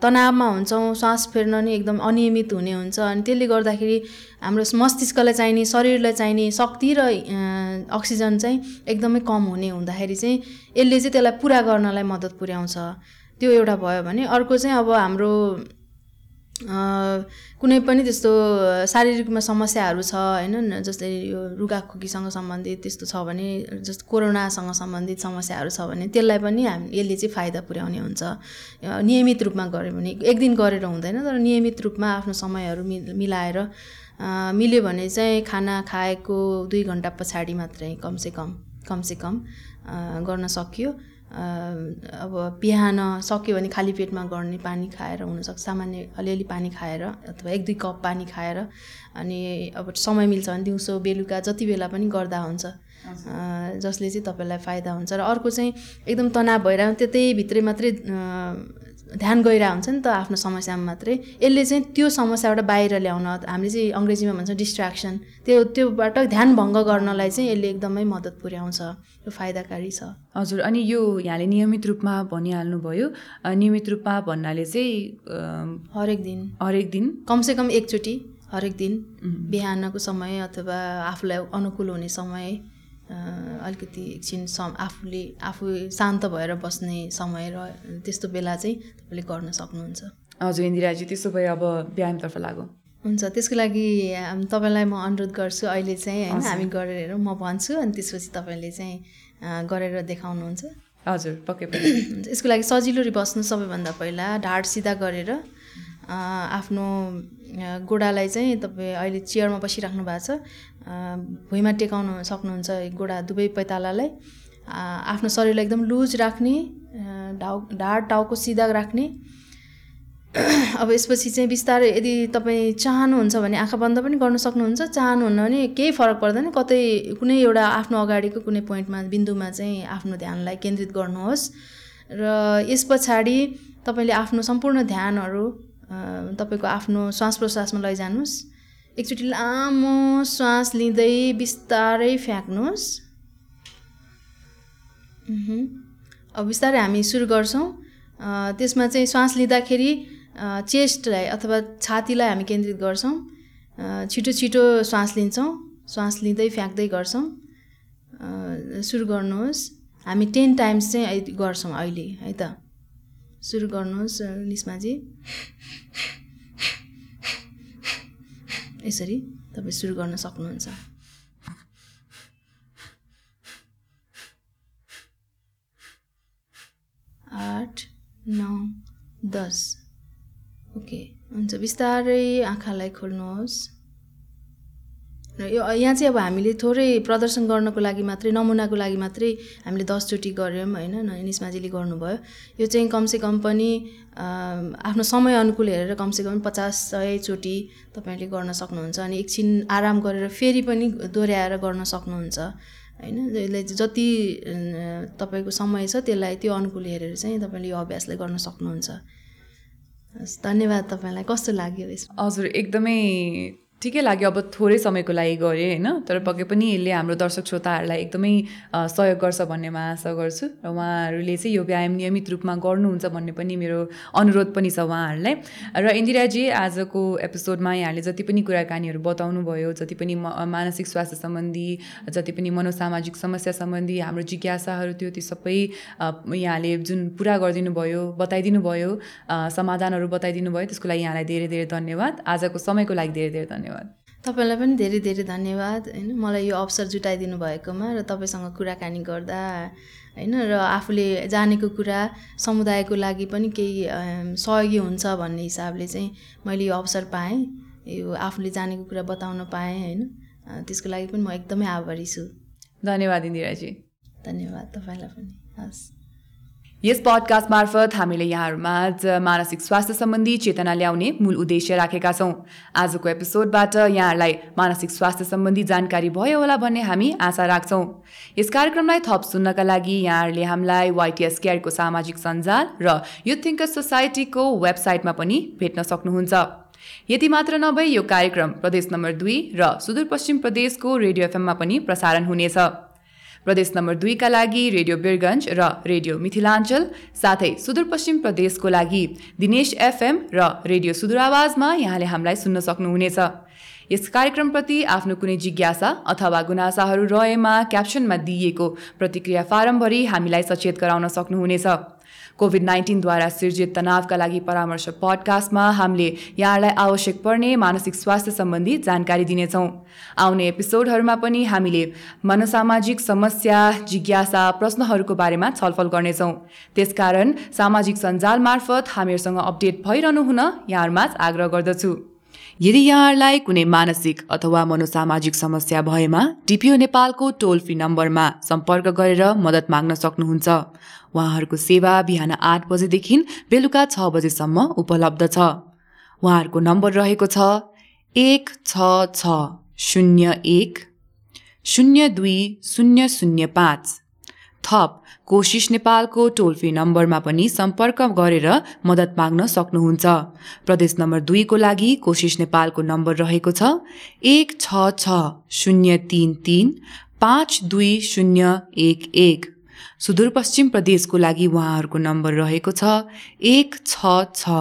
तनावमा हुन्छौँ सास फेर्न नि एकदम अनियमित हुने हुन्छ अनि त्यसले गर्दाखेरि हाम्रो मस्तिष्कलाई चाहिने शरीरलाई चाहिने शक्ति र अक्सिजन चाहिँ एकदमै कम हुने हुँदाखेरि चाहिँ यसले चाहिँ त्यसलाई पुरा गर्नलाई मद्दत पुर्याउँछ। त्यो एउटा भयो भने अर्को चाहिँ अब हाम्रो कुनै पनि त्यस्तो शारीरिकमा समस्याहरू छ होइन जस्तै यो रुगाखोकीसँग सम्बन्धित त्यस्तो छ भने जस्तो कोरोनासँग सम्बन्धित समस्याहरू छ भने त्यसलाई पनि हाम यसले चाहिँ फाइदा पुर्याउने हुन्छ। नियमित रूपमा गऱ्यो भने एक दिन गरेर हुँदैन तर नियमित रूपमा आफ्नो समयहरू मिल मिलाएर मिल्यो भने चाहिँ खाना खाएको दुई घन्टा पछाडि मात्रै कमसे कम कमसे कम अ, गर्न सकियो। अब बिहान सक्यो भने खाली पेटमा गर्ने पानी खाएर हुनसक्छ। सामान्य अलिअलि पानी खाएर अथवा एक दुई कप पानी खाएर अनि अब समय मिल्छ भने दिउँसो बेलुका जति बेला पनि गर्दा हुन्छ। जसले चाहिँ तपाईँलाई फाइदा हुन्छ। र अर्को चाहिँ एकदम तनाव भइरह त्यतै भित्रै मात्रै ध्यान गइरहेको हुन्छ नि त आफ्नो समस्यामा मात्रै। यसले चाहिँ त्यो समस्याबाट बाहिर ल्याउन हामीले चाहिँ अङ्ग्रेजीमा भन्छौँ डिस्ट्र्याक्सन त्यो त्योबाट ध्यान भङ्ग गर्नलाई चाहिँ यसले एकदमै मद्दत पुर्याउँछ यो फाइदाकारी छ। हजुर अनि यो यहाँले नियमित रूपमा भनिहाल्नुभयो नियमित रूपमा भन्नाले चाहिँ हरेक दिन। हरेक दिन? कमसेकम एकचोटि हरेक दिन। बिहानको समय अथवा आफूलाई अनुकूल हुने समय। अलिकति एकछिन सम आफूले आफू शान्त भएर बस्ने समय र त्यस्तो बेला चाहिँ तपाईँले गर्न सक्नुहुन्छ। हजुर इन्दिराजी त्यसो भए अब व्यायामतर्फ लागौँ। हुन्छ त्यसको लागि तपाईँलाई म अनुरोध गर्छु अहिले चाहिँ होइन हामी गरेर म भन्छु अनि त्यसपछि तपाईँले चाहिँ गरेर देखाउनुहुन्छ। हजुर पक्कै (clears throat) पनि हुन्छ यसको लागि सजिलो बस्नु सबैभन्दा पहिला ढाड सिधा गरेर आफ्नो गोडालाई चाहिँ तपाईँ अहिले चेयरमा बसिराख्नु भएको छ। भुइँमा टेकाउनु सक्नुहुन्छ गोडा दुवै पैतालालाई। आफ्नो शरीरलाई एकदम लुज राख्ने ढाउ ढाड टाउको सिधा राख्ने। अब यसपछि चाहिँ बिस्तारै यदि तपाईँ चाहनुहुन्छ भने आँखा बन्द पनि गर्न सक्नुहुन्छ। चाहनुहुन्न भने केही फरक पर्दैन। कतै कुनै एउटा आफ्नो अगाडिको कुनै पोइन्टमा बिन्दुमा चाहिँ आफ्नो ध्यानलाई केन्द्रित गर्नुहोस्। र यस पछाडि तपाईँले आफ्नो सम्पूर्ण ध्यानहरू तपाईँको आफ्नो श्वास प्रश्वासमा लैजानुहोस्। एकचोटि लामो श्वास लिँदै बिस्तारै फ्याँक्नुहोस्। अब बिस्तारै हामी सुरु गर्छौँ। त्यसमा चाहिँ श्वास लिँदाखेरि चेस्टलाई अथवा छातीलाई हामी केन्द्रित गर्छौँ। छिटो छिटो श्वास लिन्छौँ। श्वास लिँदै फ्याँक्दै गर्छौँ। सुरु गर्नुहोस्। हामी टेन टाइम्स चाहिँ गर्छौँ अहिले है त। सुरु गर्नुहोस् निस्माजी यसरी तपाईँ सुरु गर्न सक्नुहुन्छ। आठ नौ दस। ओके हुन्छ बिस्तारै आँखालाई खोल्नुहोस्। यो यहाँ चाहिँ अब हामीले थोरै प्रदर्शन गर्नको लागि मात्रै नमुनाको लागि मात्रै हामीले दसचोटि गऱ्यौँ होइन? निस्माजीले गर्नुभयो। यो चाहिँ कमसेकम पनि आफ्नो समय अनुकूल हेरेर कमसेकम पचास सयचोटि तपाईँले गर्न सक्नुहुन्छ अनि एकछिन आराम गरेर फेरि पनि दोहोऱ्याएर गर्न सक्नुहुन्छ होइन? यसलाई जति तपाईँको समय छ त्यसलाई त्यो अनुकूल हेरेर चाहिँ तपाईँले यो अभ्यासलाई गर्न सक्नुहुन्छ। धन्यवाद तपाईँलाई। कस्तो लाग्यो हजुर एकदमै ठिकै लाग्यो। अब थोरै समयको लागि गरेँ होइन? तर पक्कै पनि यसले हाम्रो दर्शक श्रोताहरूलाई एकदमै सहयोग गर्छ भन्ने म आशा गर्छु। र उहाँहरूले चाहिँ यो व्यायाम नियमित रूपमा गर्नुहुन्छ भन्ने पनि मेरो अनुरोध पनि छ उहाँहरूलाई। र इन्दिराजी आजको एपिसोडमा यहाँले जति पनि कुराकानीहरू बताउनु भयो जति पनि मानसिक स्वास्थ्य सम्बन्धी जति पनि मनोसामाजिक समस्या सम्बन्धी हाम्रो जिज्ञासाहरू थियो त्यो सबै यहाँले जुन पुरा गरिदिनु भयो बताइदिनु भयो समाधानहरू बताइदिनु भयो त्यसको लागि यहाँलाई धेरै धेरै धन्यवाद। आजको समयको लागि धेरै धेरै धन्यवाद। धन्यवाद। तपाईँलाई पनि धेरै धेरै धन्यवाद होइन? मलाई यो अवसर जुटाइदिनु भएकोमा र तपाईँसँग कुराकानी गर्दा होइन? र आफूले जानेको कुरा समुदायको लागि पनि केही सहयोगी हुन्छ भन्ने हिसाबले चाहिँ मैले यो अवसर पाएँ यो आफूले जानेको कुरा बताउन पाएँ होइन? त्यसको लागि पनि म एकदमै आभारी छु। धन्यवाद इन्दिराजी। धन्यवाद तपाईँलाई पनि। हस्। यस पडकास्ट मार्फत हामीले यहाँहरूमा मानसिक स्वास्थ्य सम्बन्धी चेतना ल्याउने मूल उद्देश्य राखेका छौँ। आजको एपिसोडबाट यहाँहरूलाई मानसिक स्वास्थ्य सम्बन्धी जानकारी भयो होला भन्ने हामी आशा राख्छौँ। यस कार्यक्रमलाई थप सुन्नका लागि यहाँहरूले हामीलाई वाइटिएस केयरको सामाजिक सञ्जाल र युथ थिङ्कर्स सोसाइटीको वेबसाइटमा पनि भेट्न सक्नुहुन्छ। यति मात्र नभई यो कार्यक्रम प्रदेश नम्बर दुई र सुदूरपश्चिम प्रदेशको रेडियो एफएममा पनि प्रसारण हुनेछ। प्रदेश नम्बर दुईका लागि रेडियो बिरगन्ज र रेडियो मिथिलाञ्चल साथै सुदूरपश्चिम प्रदेशको लागि दिनेश एफएम र रेडियो सुदूरावाजमा यहाँले हामीलाई सुन्न सक्नुहुनेछ। यस कार्यक्रमप्रति आफ्नो कुनै जिज्ञासा अथवा गुनासाहरू रहेमा क्याप्सनमा दिइएको प्रतिक्रिया फारमभरि हामीलाई सचेत गराउन सक्नुहुनेछ। कोभिड नाइन्टिनद्वारा सिर्जित तनावका लागि परामर्श पडकास्टमा हामीले यहाँलाई आवश्यक पर्ने मानसिक स्वास्थ्य सम्बन्धी जानकारी दिनेछौँ। आउने एपिसोडहरूमा पनि हामीले मनोसामाजिक समस्या जिज्ञासा प्रश्नहरूको बारेमा छलफल गर्नेछौँ। त्यसकारण सामाजिक सञ्जाल मार्फत हामीहरूसँग अपडेट भइरहनु हुन यहाँहरूमा आग्रह गर्दछु। यदि यहाँहरूलाई कुनै मानसिक अथवा मनोसामाजिक समस्या भएमा डिपिओ नेपालको टोल फ्री नम्बरमा सम्पर्क गरेर मद्दत माग्न सक्नुहुन्छ। उहाँहरूको सेवा बिहान आठ बजेदेखि बेलुका छ बजेसम्म उपलब्ध छ। उहाँहरूको नम्बर रहेको छ एक छ छ शून्य एक शून्य दुई शून्य शून्य पाँच। थप कोसिस नेपालको टोल फ्री नम्बरमा पनि सम्पर्क गरेर मद्दत माग्न सक्नुहुन्छ। प्रदेश नम्बर दुईको लागि कोसिस नेपालको नम्बर रहेको छ एक छ छ शून्य तिन तिन पाँच दुई शून्य एक एक। सुदूरपश्चिम प्रदेशको लागि उहाँहरूको नम्बर रहेको छ एक छ छ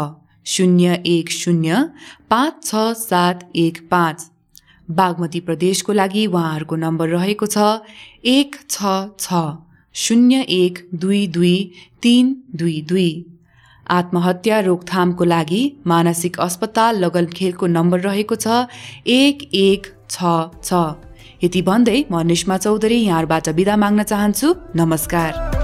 शून्य एक शून्य पाँच छ सात एक पाँच। बागमती प्रदेशको लागि उहाँहरूको नम्बर रहेको छ एक छ छ शून्य एक दुई दुई तिन दुई दुई। आत्महत्या रोकथामको लागि मानसिक अस्पताल लगनखेलको नम्बर रहेको छ एक एक छ छ। यति भन्दै म निष्मा चौधरी यहाँबाट बिदा माग्न चाहन्छु। नमस्कार।